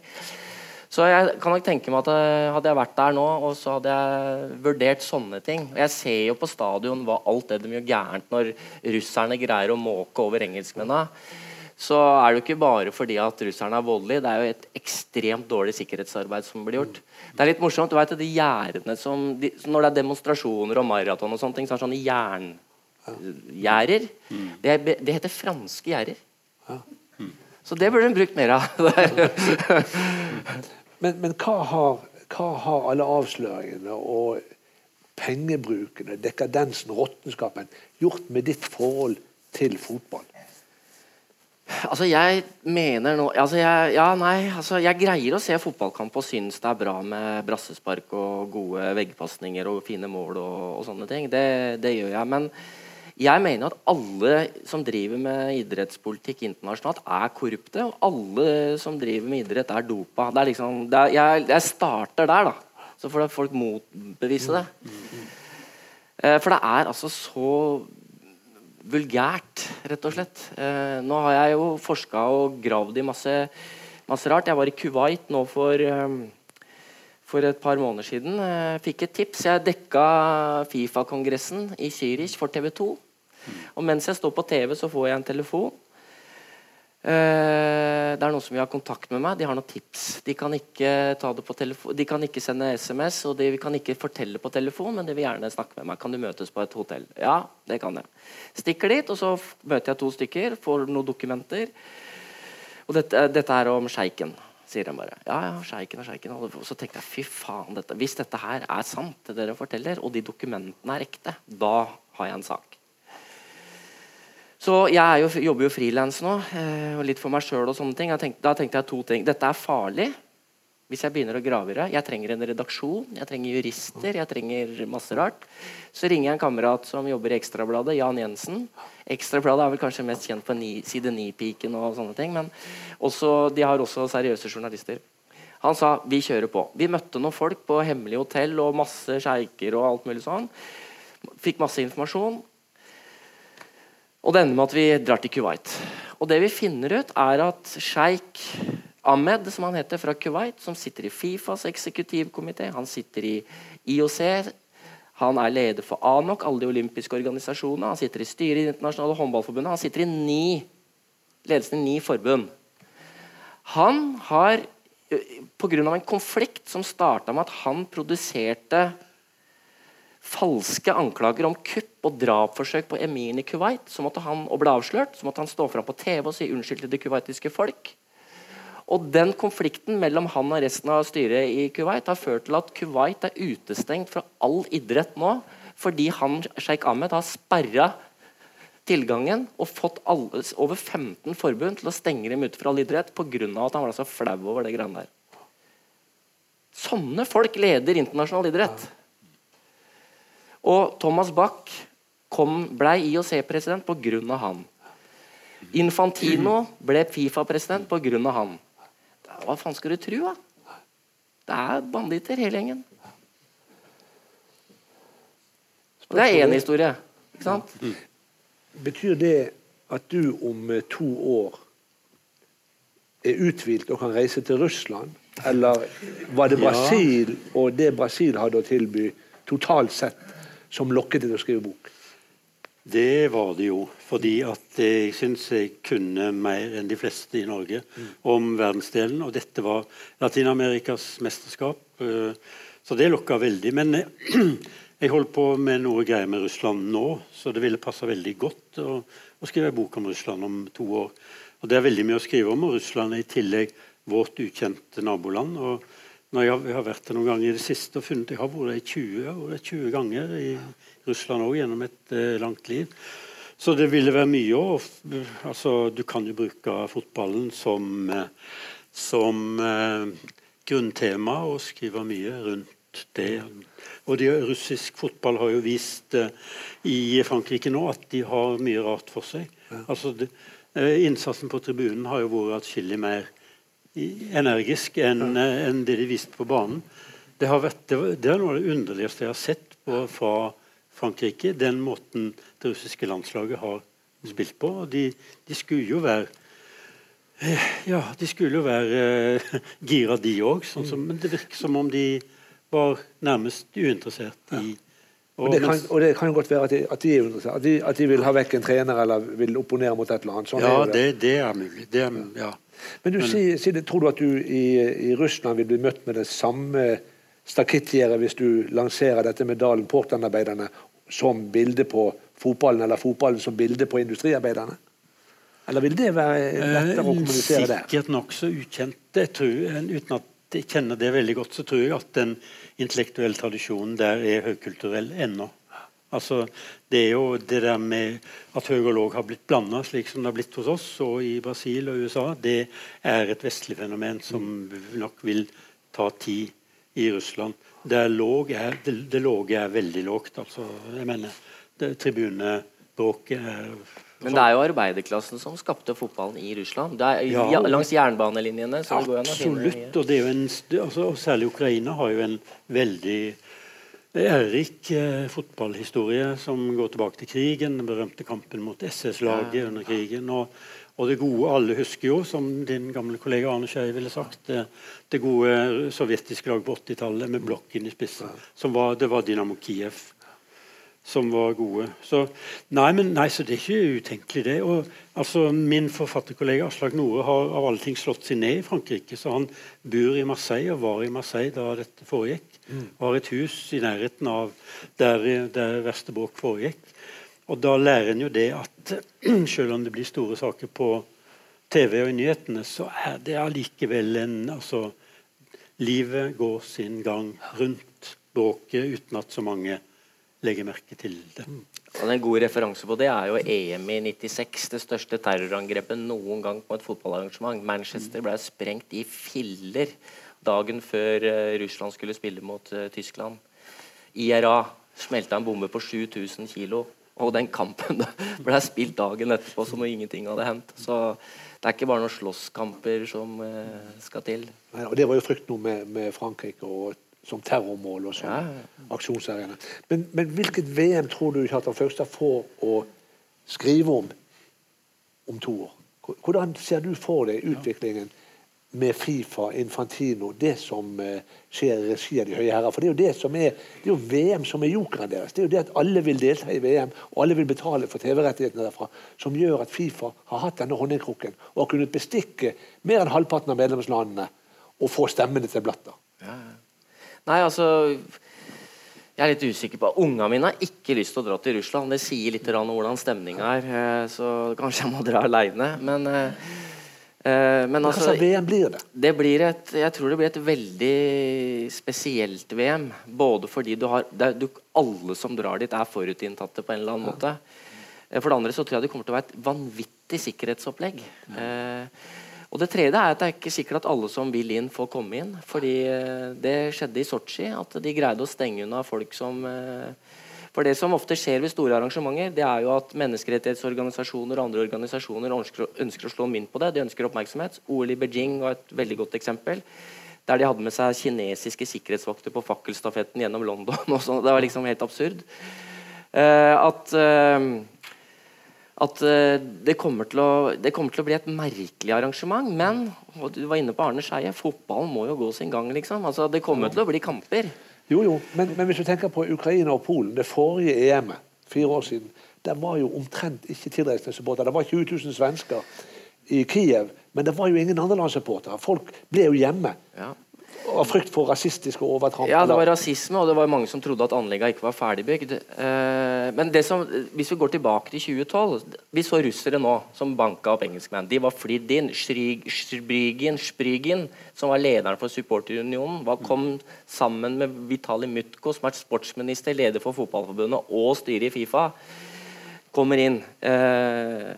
Så jeg kan nok tenke meg at eh, hadde jeg vært der nå, og så hadde jeg vurdert sånne ting. Og jeg ser jo på stadion hva alt det de gjør gærent når russerne greier å måke over engelskmennene. Så er det jo ikke bare fordi at russerne er voldelige, det er jo et ekstremt dårlig sikkerhetsarbeid som blir gjort. Det er litt morsomt, du vet, de gjerdene som de, Når det er demonstrasjoner og maraton og sånne ting, så er det sånne jerngjerder. Det, det heter franske gjerder. Så det burde hun brukt mer av. *laughs* *laughs* Men, men hva, har, hva, har, alle avsløringene og pengebrukene, dekadensen, råttenskapen gjort med ditt forhold til fotball? Altså, jeg mener nå altså jeg, Ja, nei. Altså, jeg greier å se fotballkamp og synes det er bra med brassespark og gode veggpasninger og fine mål og, og sånne ting. Det, det, gjør jeg. Men jeg mener at alle som driver med idrettspolitikk internasjonalt, er korrupte. Og alle som driver med idrett, er dopa. Er liksom, er, jeg, jeg, starter der, da. Så får folk motbevise det. Eh, for det er altså så vulgært, rett og slett. Eh, nå har jeg jo forska og gravd i masse, masse, rart. Jeg var i Kuwait nå for, eh, for et par måneder siden. Jeg fikk et tips. Jeg dekka Fifa-kongressen i Zürich for TV 2. Og mens jeg står på TV, så får jeg en telefon. Uh, det er noen som vil ha kontakt med meg. De har noen tips. De kan ikke, de kan ikke sende SMS, og de kan ikke fortelle på telefon, men de vil gjerne snakke med meg. Kan du møtes på et hotell? Ja, det kan jeg. Stikker dit, og så møter jeg to stykker, får noen dokumenter. Og dette, dette er om sjeiken, sier de bare. Ja, ja, sjeiken og sjeiken. Og så tenkte jeg fy faen, dette. hvis dette her er sant, det dere forteller, og de dokumentene er ekte, da har jeg en sak. Så jeg jo, jobber jo frilans nå, eh, og litt for meg sjøl. Tenkte, da tenkte jeg to ting. Dette er farlig hvis jeg begynner å grave i det. Jeg trenger en redaksjon, jeg trenger jurister, jeg trenger masse rart. Så ringer jeg en kamerat som jobber i Ekstrabladet, Jan Jensen. Ekstrabladet er vel kanskje mest kjent på ni, side 9-piken og sånne ting, men også, de har også seriøse journalister. Han sa vi kjører på. Vi møtte noen folk på hemmelig hotell og masse sjeiker og alt mulig sånn. Fikk masse informasjon. Og det ender med at vi drar til Kuwait. Og det vi finner ut, er at sjeik Ahmed, som han heter, fra Kuwait, som sitter i Fifas eksekutivkomité, han sitter i IOC, han er leder for ANOK, alle de olympiske organisasjonene, han sitter i styret i Det internasjonale håndballforbundet, han sitter i ni, ledelsen i ni forbund. Han har, pga. en konflikt som starta med at han produserte falske anklager om kupp og drapsforsøk på emiren i Kuwait så måtte han, og ble avslørt, så måtte han stå fram på TV og si unnskyld til det kuwaitiske folk. Og Den konflikten mellom han og resten av styret i Kuwait har ført til at Kuwait er utestengt fra all idrett nå fordi han, sjeik Ahmed har sperra tilgangen og fått alle, over 15 forbund til å stenge dem ute fra all idrett pga. at han var så flau over det greiene der. Sånne folk leder internasjonal idrett. Og Thomas Bach kom, ble IOC-president pga. han. Infantino ble Fifa-president pga. han. Hva faen skal du tro, da? Det er banditter, hele gjengen. Det er én historie. Ikke sant? Betyr det at du om to år er uthvilt og kan reise til Russland? Eller var det Brasil og det Brasil hadde å tilby totalt sett som lokket til å skrive bok? Det var det jo. Fordi at jeg syns jeg kunne mer enn de fleste i Norge mm. om verdensdelen. Og dette var Latin-Amerikas mesterskap. Eh, så det lokka veldig. Men eh, *clears throat* jeg holder på med noe greier med Russland nå, så det ville passa veldig godt å, å skrive en bok om Russland om to år. Og Det er veldig mye å skrive om, og Russland er i tillegg vårt ukjente naboland. og når jeg har, vært der noen ganger i det siste og funnet Jeg har vært 20, 20 ganger i Russland òg gjennom et uh, langt liv. Så det ville være mye å altså, Du kan jo bruke fotballen som, eh, som eh, grunntema og skrive mye rundt det. Og de, Russisk fotball har jo vist eh, i Frankrike nå at de har mye rart for seg. Ja. Altså, de, eh, innsatsen på tribunen har jo vært atskillig mer energisk enn. Eh, en det de viste på banen. Det, vært, det, det, er noe av det underligste jeg har sett på, fra Frankrike. Den måten det russiske landslaget har spilt på. De, de skulle jo være eh, ja, de skulle jo være uh, *laughs* gira, de òg. Sånn men det virker som om de var nærmest uinteressert i og, og, det kan, og, det kan, godt være at de, at de. At de, at de, vil ha vekk en trener eller vil opponere mot et eller annet. Sånn ja, er det. Det, det. er mulig. Det er, ja. Men du, men, si, si det, tror du at du i, i, Russland vil bli møtt med det samme stakittgjerdet hvis du lanserer dette med Dalen Portland-arbeiderne som bilde på fotballen, eller fotballen som bilde på industriarbeiderne? Eller vil det være lettere å kommunisere det? Sikkert nokså ukjent. Det tror, jeg, uten at kjenner det veldig godt, så tror jeg at den intellektuelle tradisjonen der er høykulturell ennå. Altså, det er jo det der med at høy og låg har blitt blanda, slik som det har blitt hos oss og i Brasil og USA, det er et vestlig fenomen som nok vil ta tid i Russland. Det, låg er, det, det låge er veldig lågt. Altså, jeg mener, tribunebråket er men det er jo arbeiderklassen som skapte fotballen i Russland. Det er, ja, langs jernbanelinjene. Absolutt. og, det jo en, altså, og Særlig Ukraina har jo en veldig ærerik eh, fotballhistorie som går tilbake til krigen. Den berømte kampen mot SS-laget ja. under krigen. Og, og, det gode alle husker jo, som din gamle kollega Arne Skei ville sagt, det, det, gode sovjetiske laget på 80-tallet med Blokken i spissen. Som var, det var Dynamo Kiev som var gode. Så, nei, men, nei, så det er ikke utenkelig, det. Og, altså, min forfatterkollega Aslak Nore har av alle ting slått seg ned i Frankrike. Så han bor i Marseille og var i Marseille da dette foregikk. Mm. Og har et hus i nærheten av der, der verste bråk foregikk. Og da lærer en jo det at *clears throat* selv om det blir store saker på TV og i nyhetene, så er det allikevel en altså, Livet går sin gang rundt bråket uten at så mange legger merke til det. Og En god referanse på det er jo EM i 96, det største terrorangrepet noen gang på et fotballarrangement. Manchester ble sprengt i filler dagen før uh, Russland skulle spille mot uh, Tyskland. IRA smelta en bombe på 7000 kilo, Og den kampen *laughs* ble spilt dagen etterpå som om ingenting hadde hendt. Så det er ikke bare noen slåsskamper som uh, skal til. Nei, og Det var jo frykt nå med, med Frankrike og som terrormål og som ja. aksjonsarena. Men, men, hvilket VM tror du Kjartan Faustad får å skrive om om to år? Hvordan ser du for deg utviklingen med Fifa, Infantino, det som uh, skjer i regi av De høye herrer? For det er jo det som er, det er jo VM som er jokeren deres. Det er jo det at alle vil delta i VM, og alle vil betale for TV-rettighetene derfra, som gjør at Fifa har hatt denne honningkrukken og har kunnet bestikke mer enn halvparten av medlemslandene og få stemmene til Blatter. Ja, ja. Nei, altså jeg er litt usikker på Ungene mine har ikke lyst til å dra til Russland. Det sier litt om hvordan stemninga er, eh, så kanskje jeg må dra aleine. Men, eh, eh men altså, Hva slags VM blir det? det blir et, jeg tror det blir et veldig spesielt VM. Både fordi du har du, Alle som drar dit, er forutinntatte på en eller annen måte. For det andre så tror jeg det kommer til å være et vanvittig sikkerhetsopplegg. Ja. Eh, og Det tredje er at det er ikke sikkert at alle som vil inn, får komme inn. fordi eh, Det skjedde i Sotsji at de greide å stenge unna folk som eh, For Det som ofte skjer ved store arrangementer, det er jo at menneskerettighetsorganisasjoner og andre organisasjoner ønsker, å slå mynt på det. De ønsker oppmerksomhet. OL i Beijing var et veldig godt eksempel. Der de hadde med seg kinesiske sikkerhetsvakter på fakkelstafetten gjennom London. *laughs* Det var liksom helt absurd. Uh, at at uh, det, kommer å, det, kommer til å, bli et merkelig arrangement. Men og du var inne på Arne Skeie, fotballen må jo gå sin gang. liksom. Altså, det kommer til å bli kamper. Jo, jo, men, men, hvis du tenker på Ukraina og Polen, det forrige EM-et, fire år siden, der var jo omtrent ikke tilreisende supportere. Det var 20 000 svensker i Kiev, men det var jo ingen andre landssupportere. Folk ble jo hjemme. Ja. Av frykt for rasistiske overtramp? Ja, det var rasisme, og det var mange som trodde at anleggene ikke var ferdigbygd. Eh, men det som, hvis vi går tilbake til 2012 Vi så russere nå som banka opp engelskmenn. De var flidd inn. Shrygin, Sprygin, som var lederen for supporterunionen, kom sammen med Vitali Mutko, som er sportsminister, leder for Fotballforbundet og styret i Fifa. kommer inn. Eh,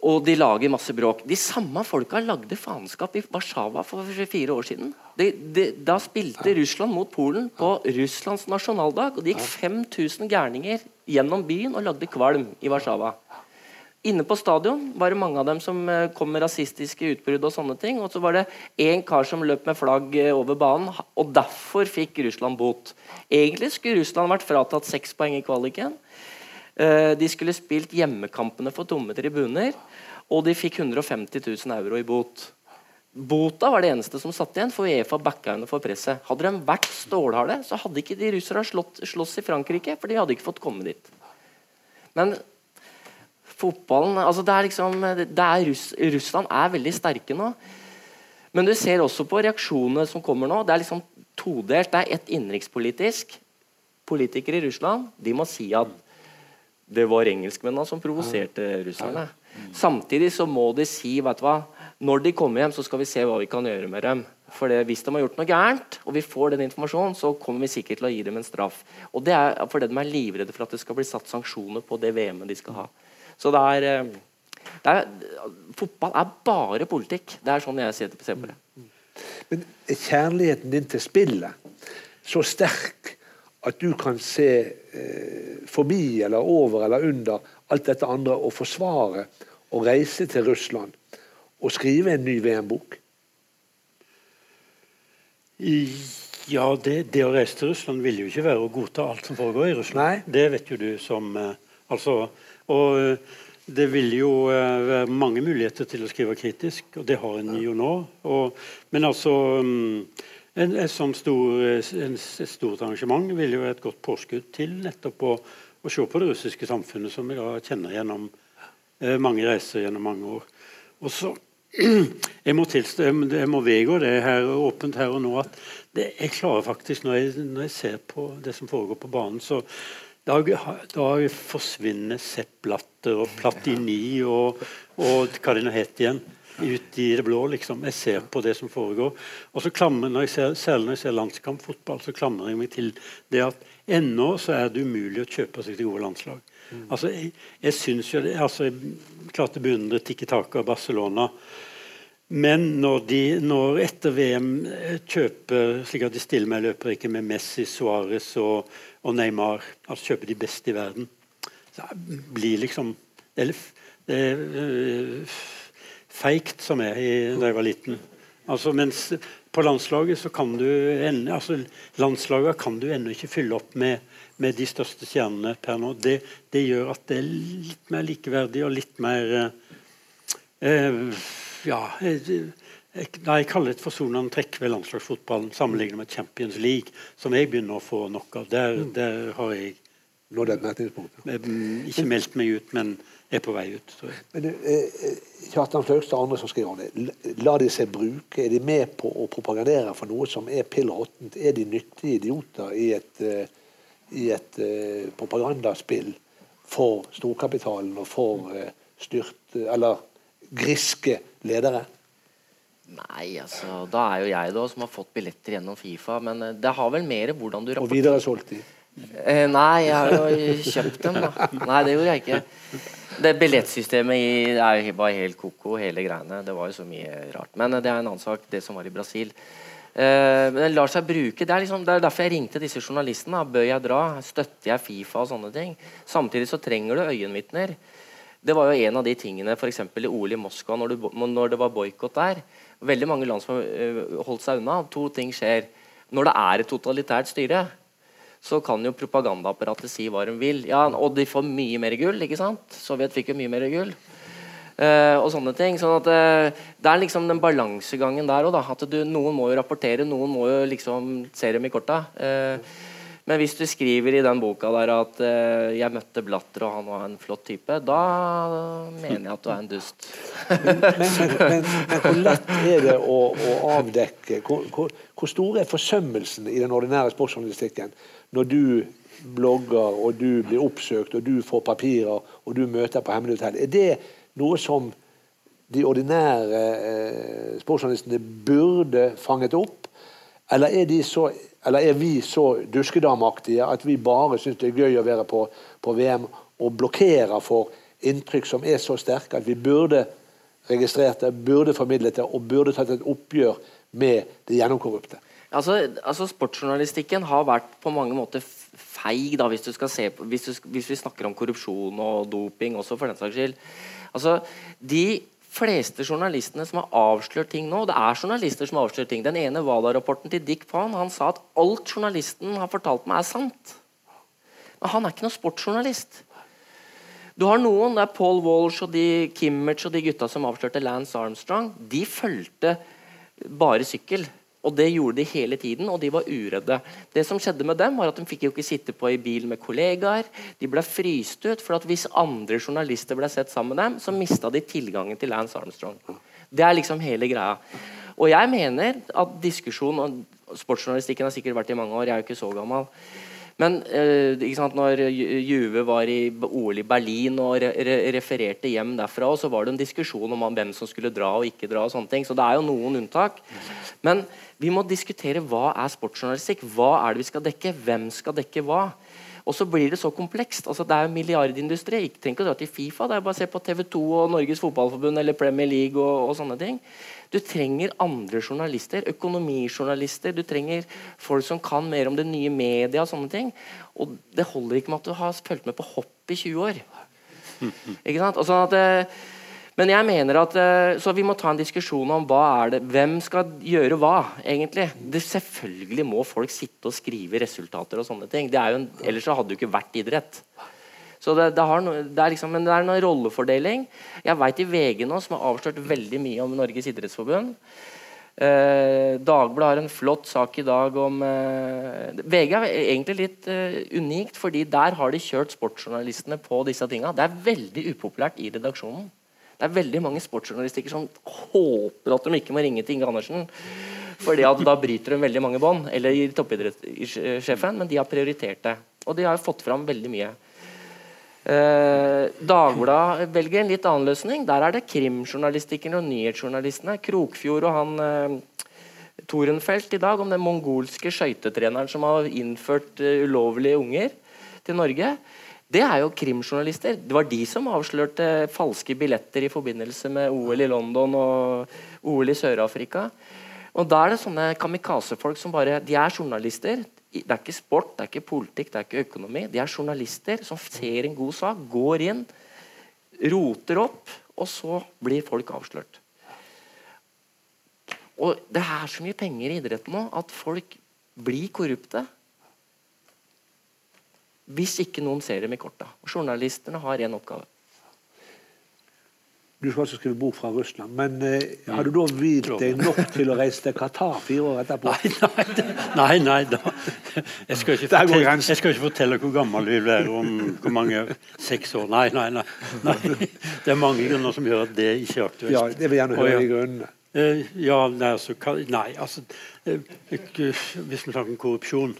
og de lager masse bråk. De samme folka lagde faenskap i Warszawa for fire år siden. De, de, da spilte Russland mot Polen på Russlands nasjonaldag. Og det gikk 5000 gærninger gjennom byen og lagde kvalm i Warszawa. Inne på stadion var det mange av dem som eh, kom med rasistiske utbrudd. Og sånne ting, og så var det én kar som løp med flagg eh, over banen, og derfor fikk Russland bot. Egentlig skulle Russland vært fratatt seks poeng i kvaliken. Eh, de skulle spilt hjemmekampene for tomme tribuner, og de fikk 150 000 euro i bot. Bota var det eneste som satt igjen, for Uefa backa henne for presset. Hadde de vært stålharde, så hadde ikke de russerne slåss i Frankrike, for de hadde ikke fått komme dit. Men fotballen altså det er liksom, det er Russ, Russland er veldig sterke nå. Men du ser også på reaksjonene som kommer nå. Det er liksom todelt. Det er ett innenrikspolitisk. Politikere i Russland de må si at det var engelskmennene som provoserte russerne. Samtidig så må de si vet du hva, når de kommer hjem, så skal vi se hva vi kan gjøre med dem. For det, Hvis de har gjort noe gærent, og vi får den informasjonen, så kommer vi sikkert til å gi dem en straff. Og Det er fordi de er livredde for at det skal bli satt sanksjoner på det VM-et de skal ha. Så det er, eh, det er, Fotball er bare politikk. Det er sånn jeg ser på det. Men er kjærligheten din til spillet så sterk at du kan se eh, forbi eller over eller under alt dette andre og forsvare og reise til Russland og skrive en ny VM-bok? Ja, det, det, å reise til Russland vil jo ikke være å godta alt som foregår i Russland. Nei. Det vet jo du som eh, Altså Og eh, det vil jo eh, være mange muligheter til å skrive kritisk, og det har en jo nå. Og, men altså mm, en, et sånt stor, en, et stort arrangement vil jo et godt påskudd til nettopp å, å se på det russiske samfunnet, som vi da kjenner gjennom eh, mange reiser gjennom mange år. Og så *clears throat* jeg må, tilstå, jeg må vedgå det her åpent her og nå at det, jeg klarer faktisk, når jeg, når jeg, ser på det som foregår på banen, så da, da forsvinner Sepp Blatter og Platini og, og hva det nå het igjen ut i det blå. liksom. Jeg ser på det som foregår. Og så klammer, når jeg ser, Særlig når jeg ser landskampfotball, så klamrer jeg meg til det at ennå så er det umulig å kjøpe seg til gode landslag. Mm. Altså, Jeg, jeg synes jo det, altså, jeg klarte å beundre Tikki Taka og Barcelona. Men når de når etter VM kjøper slik at de stiller med løperike med Messi, Suárez og, og, Neymar, altså kjøper de beste i verden, så blir liksom det, det, feigt som jeg da jeg var liten. Altså, mens på landslaget så kan du enda, altså, landslaget kan du ennå ikke fylle opp med, med, de største stjernene per nå. Det, det, gjør at det er litt mer likeverdig og litt mer eh, eh Ja jeg, jeg, jeg kaller det et forsonende trekk ved landslagsfotballen sammenlignet med Champions League, som jeg begynner å få nok av. Der, der har jeg? Ikke meldt meg ut, men er på vei ut. Men eh, Kjartan Fløgstad og andre som skriver om det, la de seg bruke? Er de med på å propagandere for noe som er pill råttent? Er de nyttige idioter i et, uh, i et uh, propagandaspill for storkapitalen og for uh, styrt Eller griske ledere? Nei, altså Da er jo jeg da som har fått billetter gjennom Fifa. Men det har vel mer hvordan du rapporterer Og videre solgt de? Eh, nei, jeg har jo kjøpt dem, da. Nei, det gjorde jeg ikke. Det billettsystemet i, bare helt ko-ko, hele greiene. Det var jo så mye rart. Men det er en annen sak, det som var i Brasil. Uh, men det lar seg bruke. Det er, liksom, det er derfor jeg ringte disse journalistene. Bør jeg dra? Støtter jeg Fifa og sånne ting? Samtidig så trenger du øyenvitner. Det var jo en av de tingene f.eks. i OL i Moskva, når, du, når det var boikott der. Veldig mange land som eh, holdt seg unna. To ting skjer. Når det er et totalitært styre, så kan jo propagandaapparatet si hva de vil. Ja, og de får mye mer gull. ikke sant? Sovjet fikk jo mye mer gull. Uh, og sånne ting. sånn at uh, Det er liksom den balansegangen der òg. At noen må jo rapportere, noen må jo liksom se dem i korta. Uh, men hvis du skriver i den boka der at 'jeg møtte Blatter, og han var en flott type', da mener jeg at du er en dust. men, men, men, men, hvor lett er det å, å avdekke hvor, hvor, hvor, stor er forsømmelsen i den ordinære sportsjournalistikken når du blogger, og du blir oppsøkt, og du får papirer, og du møter på hemmelig hotell? Er det noe som de ordinære eh, sportsjournalistene burde fanget opp? Eller er, så, eller er vi så duskedamaktige at vi bare syns det er gøy å være på, på VM og blokkerer for inntrykk som er så sterke at vi burde registrert det, burde formidlet det og burde tatt et oppgjør med det gjennomkorrupte? Altså, altså Sportsjournalistikken har vært på mange måter feig, da, hvis, på, hvis, du, hvis, vi snakker om korrupsjon og doping også, for den saks skyld. Altså, de fleste journalistene som har avslørt ting nå og Det er journalister som har avslørt ting. Den ene Wala-rapporten til Dick Pan han sa at alt journalisten har fortalt meg, er sant. Men han er ikke noen sportsjournalist. Du har noen, det er Paul Walsh og de Kimmich og de gutta som avslørte Lance Armstrong. De fulgte bare sykkel. Og det gjorde de hele tiden, og de var uredde. Det som skjedde med dem var at De fikk jo ikke sitte på i bil med kollegaer. De ble fryst ut, for at hvis andre journalister ble sett sammen med dem, så mista de tilgangen til Lance Armstrong. Det er liksom hele greia. Og jeg mener at diskusjon og Sportsjournalistikken har sikkert vært i mange år, jeg er jo ikke så gammel. Men eh, sant, når Juve var i OL i Berlin og re re refererte hjem derfra, så var det en diskusjon om hvem som skulle dra og ikke dra. og sånne ting, Så det er jo noen unntak. Men vi må diskutere hva er sportsjournalistikk. Hva er det vi skal dekke? Hvem skal dekke hva? Og så blir det så komplekst. altså Det er jo milliardindustri. Ikke tenk å dra til Fifa. Det er bare å se på TV 2 og Norges Fotballforbund eller Premier League og, og sånne ting. Du trenger andre journalister, økonomijournalister. Du trenger folk som kan mer om det nye media og sånne ting. Og det holder ikke med at du har fulgt med på hopp i 20 år. Ikke sant? Og sånn at, eh, men jeg mener at eh, Så vi må ta en diskusjon om hva er det, hvem skal gjøre hva, egentlig. Det, selvfølgelig må folk sitte og skrive resultater og sånne ting. En, ellers så hadde det jo ikke vært idrett. Så det, det, no, det, er liksom, men det er en rollefordeling. Jeg vet i VG nå, som har avslørt veldig mye om Norges idrettsforbund eh, Dagbladet har en flott sak i dag om eh, VG er egentlig litt eh, unikt, fordi der har de kjørt sportsjournalistene på disse tinga. Det er veldig upopulært i redaksjonen. Det er veldig mange sportsjournalistikker som håper at de ikke må ringe til Inge Andersen. Fordi at da bryter de veldig mange bånd. Eller toppidrettssjefen. Men de har prioritert det. Og de har fått fram veldig mye. Eh, Dagbladet velger en litt annen løsning. Der er det krimjournalistikken og nyhetsjournalistene. Krokfjord og han eh, Torenfelt i dag om den mongolske skøytetreneren som har innført uh, ulovlige unger til Norge. Det er jo krimjournalister. Det var de som avslørte falske billetter i forbindelse med OL i London og OL i Sør-Afrika. Og Da er det sånne kamikazefolk som bare De er journalister. Det er ikke sport, det er ikke politikk, det er ikke økonomi. De er journalister som ser en god sak, går inn, roter opp, og så blir folk avslørt. Og Det er så mye penger i idretten nå at folk blir korrupte hvis ikke noen ser dem i korta. Journalistene har én oppgave. Du skal altså skrive bok fra Russland, men eh, har du da hvilt deg nok til å reise til Qatar fire år etterpå? Nei, nei, nei, da. Jeg, skal *laughs* fortelle, jeg, skal ikke fortelle, hvor gammel vi blir om hvor mange Seks år? Nei, nei, nei, nei. Det er mange grunner som gjør at det ikke er aktuelt. Ja, det vil gjerne høre de grunnene. Uh, ja, nei, altså, nei, altså uh, Hvis vi snakker om korrupsjon,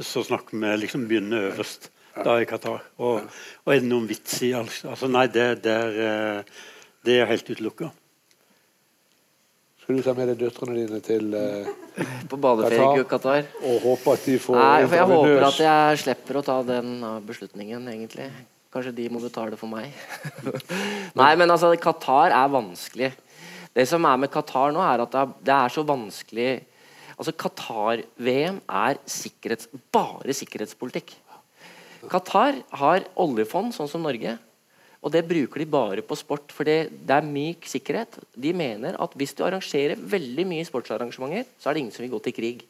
så snakker vi liksom begynner øverst da i Qatar. Og, og er det noen vits i altså, altså Nei, det, det er uh, det er helt utelukka. Skal du ta med deg døtrene dine til uh, *laughs* På badeferie i Qatar? Og håpe at de får Nei, for jeg håper at jeg slipper å ta den beslutningen, egentlig. Kanskje de må betale for meg. *laughs* Nei, men altså, Qatar er vanskelig. Det som er med Qatar nå, er at det er så vanskelig Altså, Qatar-VM er sikkerhets, bare sikkerhetspolitikk. Qatar har oljefond, sånn som Norge. Og det bruker de bare på sport, for det, er myk sikkerhet. De mener at hvis du arrangerer veldig mye sportsarrangementer, så er det ingen som vil gå til krig.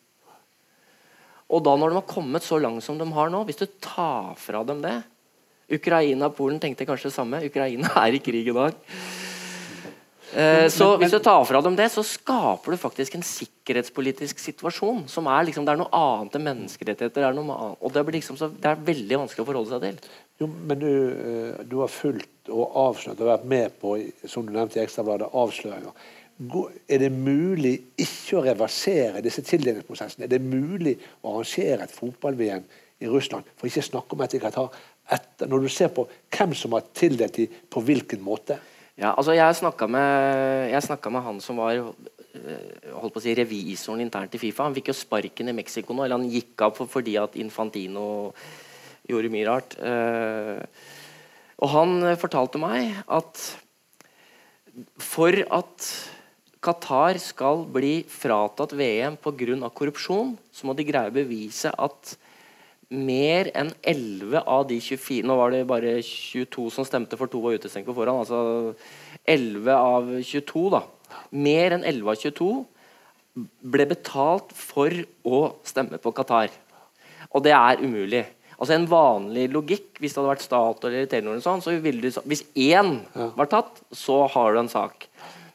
Og da når de har kommet så langt som de har nå, hvis du tar fra dem det Ukraina og Polen tenkte kanskje det samme. Ukraina er i krig i dag. Eh, så hvis du tar fra dem det, så skaper du faktisk en sikkerhetspolitisk situasjon som er liksom, det er noe annet enn menneskerettigheter. Er, noe annet, og det, liksom så, det er veldig vanskelig å forholde seg til. Jo, men du, eh, du, har fulgt og avslørt og vært med på som du nevnte i Ekstrabladet, avsløringer. Er det mulig ikke å reversere disse tildelingsprosessene? Er det mulig å arrangere et fotball-VM i Russland, for ikke snakke om i Qatar, etter, når du ser på hvem som har tildelt dem på hvilken måte? Ja, altså Jeg snakka med, med, han som var eh, holdt på å si, revisoren internt i Fifa. Han fikk jo sparken i Mexico nå, eller han gikk av for, fordi at Infantino gjorde mye rart. Eh, og han fortalte meg at for at Qatar skal bli fratatt VM pga. korrupsjon, så må de greie å bevise at mer enn 11 av de 24 Nå var det bare 22 som stemte, for to var utestengt på forhånd. Altså 11 av 22, da. Mer enn 11 av 22 ble betalt for å stemme på Qatar. Og det er umulig. Altså En vanlig logikk, hvis det hadde vært Statoil eller Telenor, sånn, så ville du, hvis én var tatt, så har du en sak.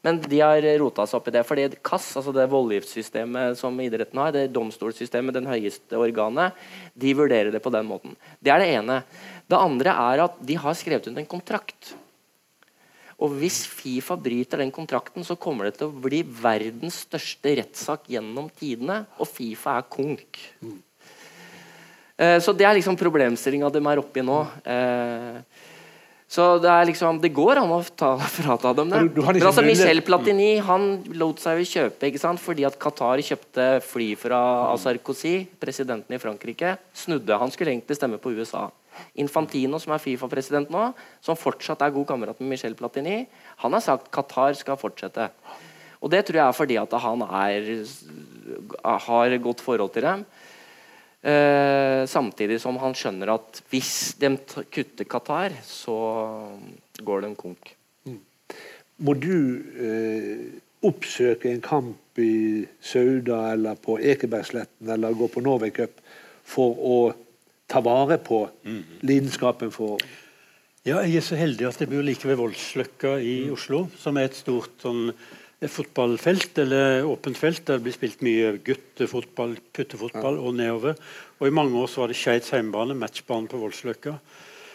Men de har rota seg opp i det. fordi KAS, altså det voldgiftssystemet som idretten har, det domstolssystemet, den høyeste organet, de vurderer det på den måten. Det er det ene. Det andre er at de har skrevet ut en kontrakt. Og hvis Fifa bryter den kontrakten, så kommer det til å bli verdens største rettssak gjennom tidene, og Fifa er konk. Mm. Så det er liksom problemstillinga de er oppi nå. Så det, liksom, det går an å ta, *laughs* frata dem det. Du, du Men altså, Michel Platini han lot seg jo kjøpe ikke sant? fordi at Qatar kjøpte fly fra Sarkozy, presidenten i Frankrike. Snudde. Han skulle egentlig stemme på USA. Infantino, som er Fifa-president nå, som fortsatt er god kamerat med Michel Platini, han har sagt Qatar skal fortsette. Og Det tror jeg er fordi at han er, har godt forhold til dem. Eh, samtidig som han skjønner at hvis de kutter Qatar, så går de konk. Mm. Må du eh, oppsøke en kamp i Sauda eller på Ekebergsletten eller gå på Norway Cup for å ta vare på mm. lidenskapen for Ja, jeg er så heldig at jeg bor like ved Voldsløkka i mm. Oslo, som er et stort sånn fotballfelt eller åpent felt. Der det blir spilt mye guttefotball, puttefotball og nedover. Og I mange år så var det Skeids hjemmebane, matchbanen på Voldsløkka,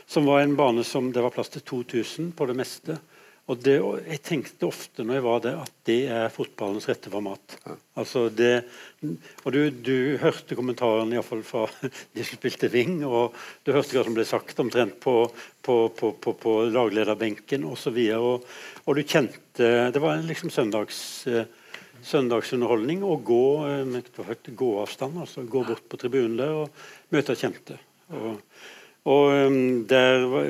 som var en bane som det var plass til 2000 på det meste. Og det, Jeg tenkte ofte når jeg var der, at det er fotballens rette format. Ja. Altså det, og du, du hørte kommentarene fall fra *laughs* de som spilte wing, og du hørte hva som ble sagt omtrent på, på, på, på, på laglederbenken osv. Og, og, og du kjente Det var liksom søndags, søndagsunderholdning å gå med gåavstand. altså Gå bort på tribunen der og møte kjente. Og, og um, der var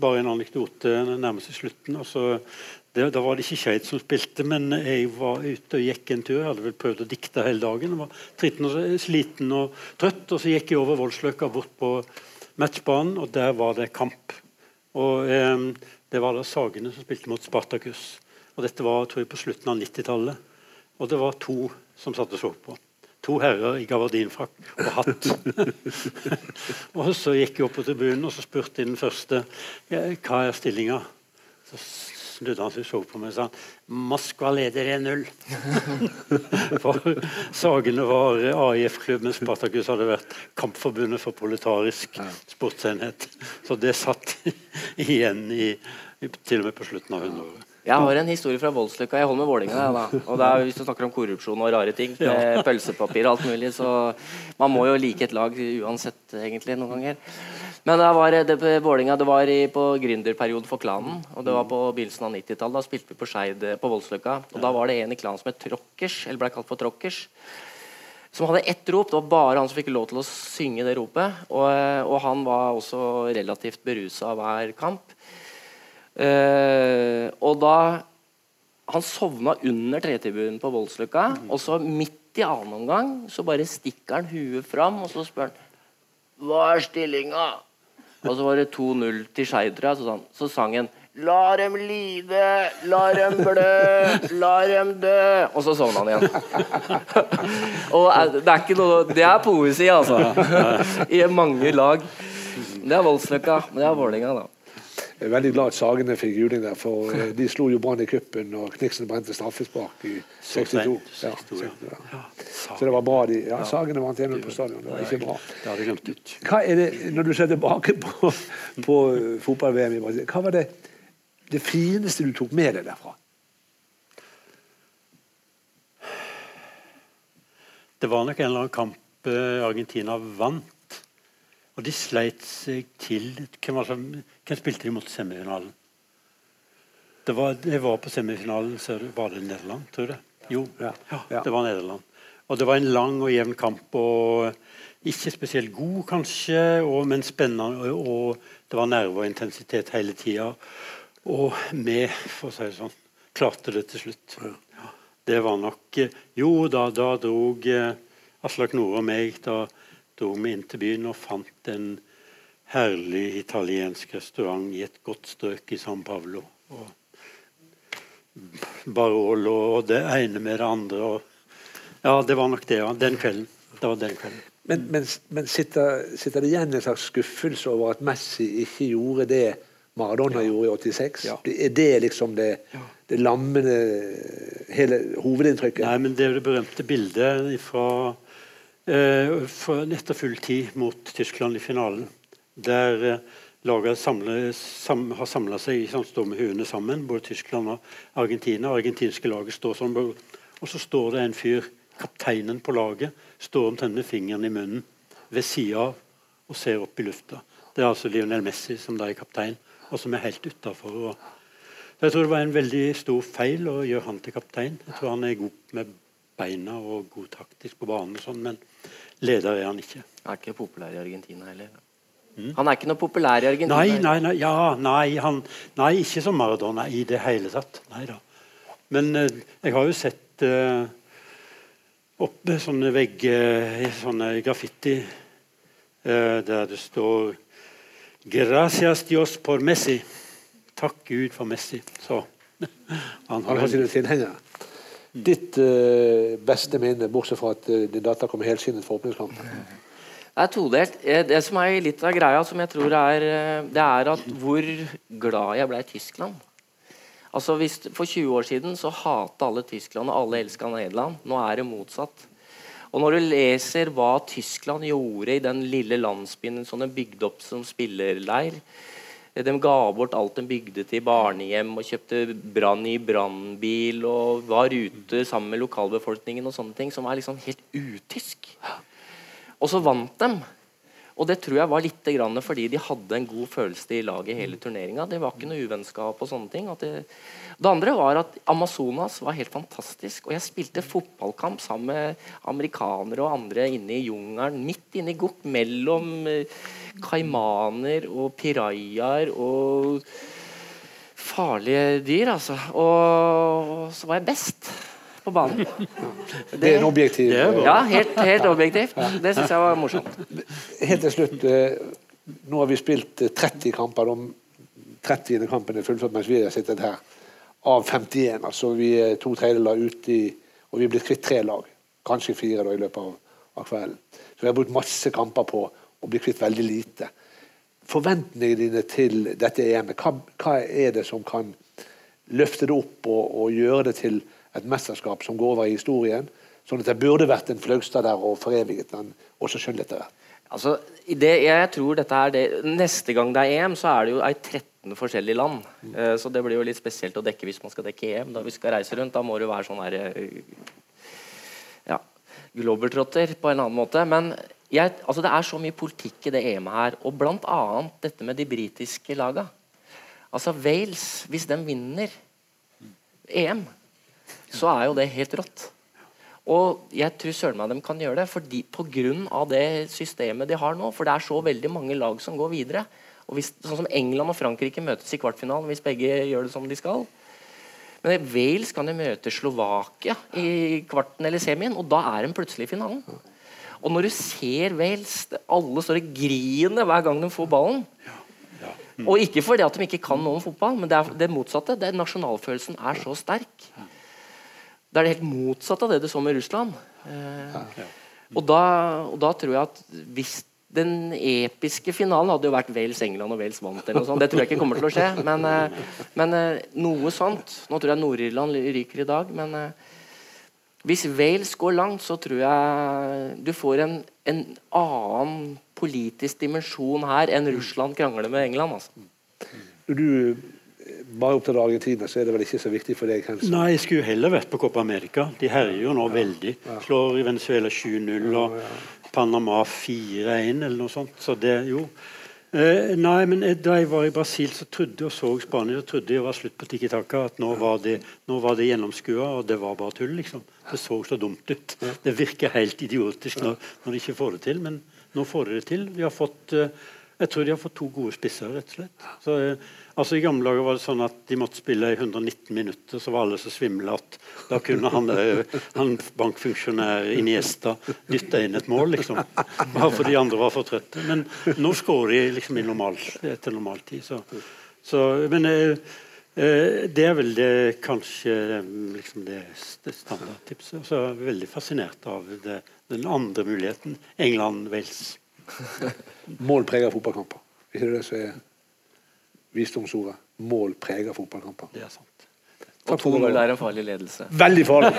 Bare en anekdote nærmest i slutten. altså det, Da var det ikke Skeid som spilte, men jeg var ute og gikk en tur. Jeg hadde vel prøvd å dikte hele dagen. Jeg var tritten og sliten og trøtt. Og så gikk jeg over Voldsløkka bort på matchbanen, og der var det kamp. Og eh, Det var da Sagene som spilte mot Spartakus. Og Dette var tror jeg, på slutten av 90-tallet. Og det var to som satt og så på to herrer i gabardinfrakk og hatt. *laughs* og Så gikk jeg opp på tribunen og så spurte den første hva er stillinga. Så snudde han seg så på meg og sa Moskva leder 1-0. *laughs* for Sagene var AIF-klubb, mens Spartakus hadde vært Kampforbundet for proletarisk sportsenhet. Så det satt *laughs* igjen i, til og med på slutten av 100-året. Jeg har en historie fra Voldsløkka. Jeg holder med Vålerenga. Og det er, hvis du snakker om korrupsjon og rare ting, med pølsepapir og alt mulig, så man må jo like et lag uansett, egentlig, noen ganger. Men det var, det, Vålinga, det var i, på gründerperioden for klanen. Og det var på begynnelsen av 90-tallet. Da spilte vi på Skeid på Voldsløkka. Og da var det en i klanen som het Trokkers, eller ble kalt for Trokkers. Som hadde ett rop. Det var bare han som fikk lov til å synge det ropet. Og, og han var også relativt berusa hver kamp. Uh, og da Han sovna under tretribunen på Voldsløkka. Mm. Og så midt i annen omgang så bare stikker han huet fram og så spør han Hva er stillinga? Og så var det 2-0 til Skeidra. så, så sang han La dem lide, la dem blø, la dem dø Og så sovna han igjen. *laughs* og eh, det er ikke noe Det er poesi, altså. *laughs* I mange lag. Det er Voldsløkka, men det er Vålerenga, da. Jeg er veldig glad at Sagene fikk juling der, for eh, de slo jo Brann i kuppen og Kniksen brente straffespark i 62. Ja, ja. Så det var bra. de, ja, Sagene vant 1-0 på stadion. Det var ikke bra. Hva er det, Når du ser tilbake på, på fotball-VM i Brasil, hva var det, det fineste du tok med deg derfra? Det var nok en eller annen kamp eh, Argentina vant. Og de sleit seg til Hvem, var som, hvem spilte de mot semifinalen? Det var, jeg var på semifinalen, så var det Nederland, tror jeg. Jo, Ja. ja, det var Nederland. Og det var en lang og jevn kamp. og Ikke spesielt god, kanskje, og, men spennende. Og, og det var nerve og intensitet hele tida. Og vi, for å si det sånn, klarte det til slutt. Ja, det var nok Jo, da, da drog eh, Aslak Nore og meg da dro vi inn til byen og fant en herlig italiensk restaurant i et godt strøk i San Paolo. Og Barolo og det ene med det andre. Og, ja, det var nok det. Ja. Den kvelden. Det var den kvelden. Men, men, men sitter, sitter, det igjen en slags skuffelse over at Messi ikke gjorde det Maradona ja. gjorde i 86? Ja. Er det liksom det, det lammende hele hovedinntrykket? Nei, men det er det berømte bildet fra, eh, etter full tid mot Tyskland i finalen. Der eh, samler, sam, har samla seg, sånn, står med huene sammen, både Tyskland og Argentina. Argentinske laget står sånn, og så står det en fyr kapteinen på laget står omtrent med fingeren i munnen ved sida av og ser opp i lufta. Det er altså Lionel Messi som da er kaptein, og som er helt utafor. Jeg tror det var en veldig stor feil å gjøre han til kaptein. Jeg tror han er god med beina og god taktisk på banen, og sånn, men leder er han ikke. Han er ikke populær i Argentina heller? Mm. Han er ikke noe populær i Argentina? Nei, nei, nei, ja, nei, han, nei ikke som Maradona i det hele tatt. Nei da. Men eh, jeg har jo sett eh, oppe sånne vegger, sånne graffiti, eh, der det står 'Gracias Dios por Messi'. Takk Gud for Messi. Så *laughs* han har, sine tilhengere. Ditt uh, beste minne, bortsett fra at uh, din datter kom helskinnet for åpningskampen? *laughs* Det er todelt. Det som er litt av greia, som jeg tror er, det er at hvor glad jeg ble i Tyskland. Altså hvis, For 20 år siden så hata alle Tyskland, og alle elska Nederland. Nå er det motsatt. Og når du leser hva Tyskland gjorde i den lille landsbyen som de bygde opp som spillerleir De ga bort alt de bygde til barnehjem og kjøpte brann i brannbil og var ute sammen med lokalbefolkningen og sånne ting, som er liksom helt utysk. Og så vant dem. Og det tror jeg var litt fordi de hadde en god følelse i laget hele turneringa. Det var ikke noe uvennskap og sånne ting. Det, det, andre var at Amazonas var helt fantastisk. Og jeg spilte fotballkamp sammen med amerikanere og andre inne i jungelen. Midt inne i gokk mellom eh, kaimaner og pirajaer og farlige dyr, altså. Og så var jeg best på banen. Det, det er en objektiv Ja, helt, helt objektivt. Det syns jeg var morsomt. Helt til slutt. Eh, nå har vi spilt 30 eh, kamper. De 30. kampen er fullført mens vi har sittet her. Av 51. Altså vi er to tredjedeler ute i Og vi er blitt kvitt tre lag. Kanskje fire da i løpet av, av kvelden. Så vi har brukt masse kamper på å bli kvitt veldig lite. Forventningene dine til dette EM-et, hva, hva, er det som kan løfte det opp og, og gjøre det til et mesterskap som går over i historien. Sånn at det burde vært en Flaugstad der og foreviget den også skjønnlitterært. Altså, det, jeg tror dette er det, Neste gang det er EM, så er det jo i 13 forskjellige land. Mm. Uh, så det blir jo litt spesielt å dekke hvis man skal dekke EM. Da vi skal reise rundt, da må jo være sånn her uh, Ja, globertrotter på en annen måte. Men jeg, altså, det er så mye politikk i det EM-et her. Og blant annet dette med de britiske laga. Altså Wales, hvis de vinner EM så er jo det helt rått. Og jeg tror søren meg de kan gjøre det fordi av det systemet de har nå. For det er så veldig mange lag som går videre. Og hvis, sånn som England og Frankrike møtes i kvartfinalen hvis begge gjør det som de skal. Men Wales kan jo møte Slovakia i kvarten eller semien, og da er de plutselig i finalen. Og når du ser Wales Alle står og griner hver gang de får ballen. Og ikke fordi at de ikke kan noe om fotball, men det er det motsatte. Det nasjonalfølelsen er så sterk. Det er det helt motsatt av det du så med Russland. Eh, og, da, og, da, tror jeg at hvis den episke finalen hadde jo vært Wales-England og Wales vant. eller noe sånt. Det tror jeg ikke kommer til å skje. Men, eh, men eh, noe sånt. Nå tror jeg Nord-Irland ryker i dag. Men eh, hvis Wales går langt, så tror jeg du får en, en annen politisk dimensjon her enn Russland krangler med England. Altså. Du bare opptatt av Argentina, så er det vel ikke så viktig for deg? Kanskje? Nei, jeg skulle heller vært på Copa America. De herjer jo nå ja, veldig. Ja. Slår i Venezuela 7-0 og Panama 4-1 eller noe sånt. Så det jo Eh, nei, men Da jeg var i Brasil så trodde og så Spania, så trodde jeg var slutt på Tiki Taka. At nå var det, nå var det gjennomskua, og det var bare tull. liksom. Det så så dumt ut. Det virker helt idiotisk når, når de ikke får det til, men nå får de det til. De har fått, eh, jeg tror de har fått to gode spisser, rett og slett. Så, eh, altså I gamle dager var det sånn at de måtte spille i 119 minutter, så var alle så svimle at da kunne han, eh, han bankfunksjonær Iniesta dytte inn et mål, liksom. Bare fordi andre var for trøtte. Men nå skårer de liksom i normal, etter normaltid. Så, så, men eh, eh, det er vel det kanskje liksom det, standardtipset. Så er veldig fascinert av det, den andre muligheten. England-Wales. Målpreget fotballkamper. Ikke det som er visdomsordet? Mål preger fotballkamper. Det er sant. Og 2-0 er en farlig ledelse. Veldig farlig.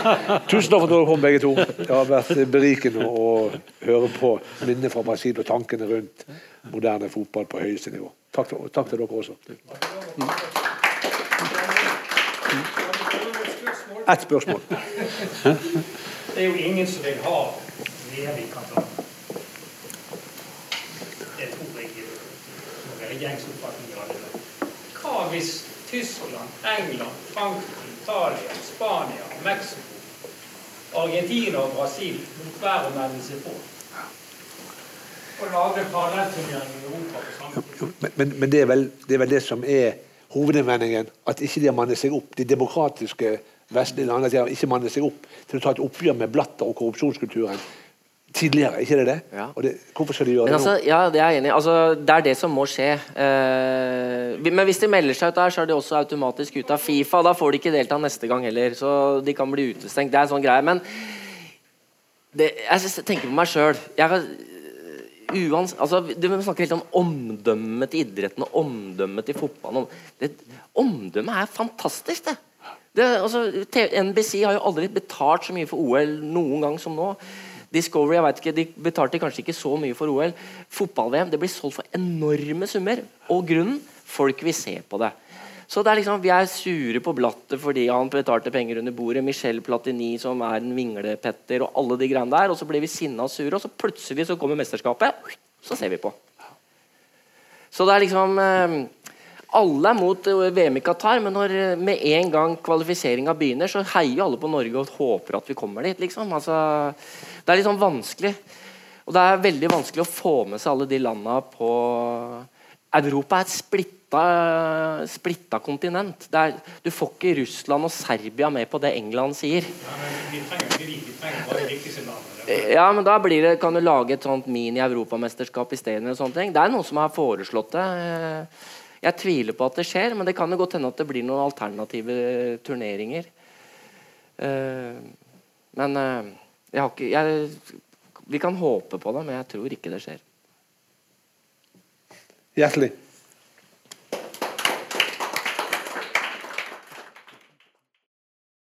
Tusen takk for at dere kom, begge to. Det har vært berikende å høre på minnet fra Brasil og tankene rundt moderne fotball på høyeste nivå. Takk til, takk til dere også. Ett spørsmål. Det er jo ingen som vil ha VM i Qatar. Det tror jeg er gjengs oppfatning. Hvis Tyskland, England, Frankrike, Italia, Spania, Mexico, Argentina og Brasil lot være å melde seg på? Og lage parallellturnering i Europa på samme tid? Men, men, det, er vel, det er vel det som er hovedinnvendingen. At ikke de har mannet seg opp. De demokratiske vestlige landene de har ikke mannet seg opp til å ta et oppgjør med blatter og korrupsjonskulturen tidligere. ikke det det? Ja. Og det, hvorfor skal de gjøre altså, det nå? ja, det er jeg enig i. Altså, det er det som må skje. Eh, men hvis de melder seg ut der, så er de også automatisk ute av Fifa. Da får de ikke delta neste gang heller, så de kan bli utestengt. Det er en sånn greie. Men det, jeg tenker på meg sjøl. Uans, altså, du snakker helt om omdømmet til idretten og omdømmet til fotballen. Det, omdømmet er fantastisk, det. det altså, NBC har jo aldri betalt så mye for OL noen gang som nå. Discovery jeg vet ikke, de betalte kanskje ikke så mye for OL. Fotball-VM det blir solgt for enorme summer. Og grunnen folk vil se på det. Så det er liksom, Vi er sure på Blatter fordi han betalte penger under bordet. Michel Platini som er en vinglepetter og alle de greiene der. Og så blir vi sinna og sure, og så plutselig så kommer mesterskapet. Så ser vi på. Så det er liksom eh, Alle er mot eh, VM i Qatar, men når eh, med en gang kvalifiseringa begynner, så heier alle på Norge og håper at vi kommer dit. liksom. Altså, det er litt sånn vanskelig. Og det er veldig vanskelig å få med seg alle de landa på Europa er et splitta, splitta kontinent. Er, du får ikke Russland og Serbia med på det England sier. Ja, men men da blir det, kan du lage et sånt mini-europamesterskap isteden. og sånne. Det er noen som har foreslått det. Jeg tviler på at det skjer, men det kan jo godt hende at det blir noen alternative turneringer. Uh, Men uh, jeg har ikke jeg, Vi kan håpe på det, men jeg tror ikke det skjer. Hjertelig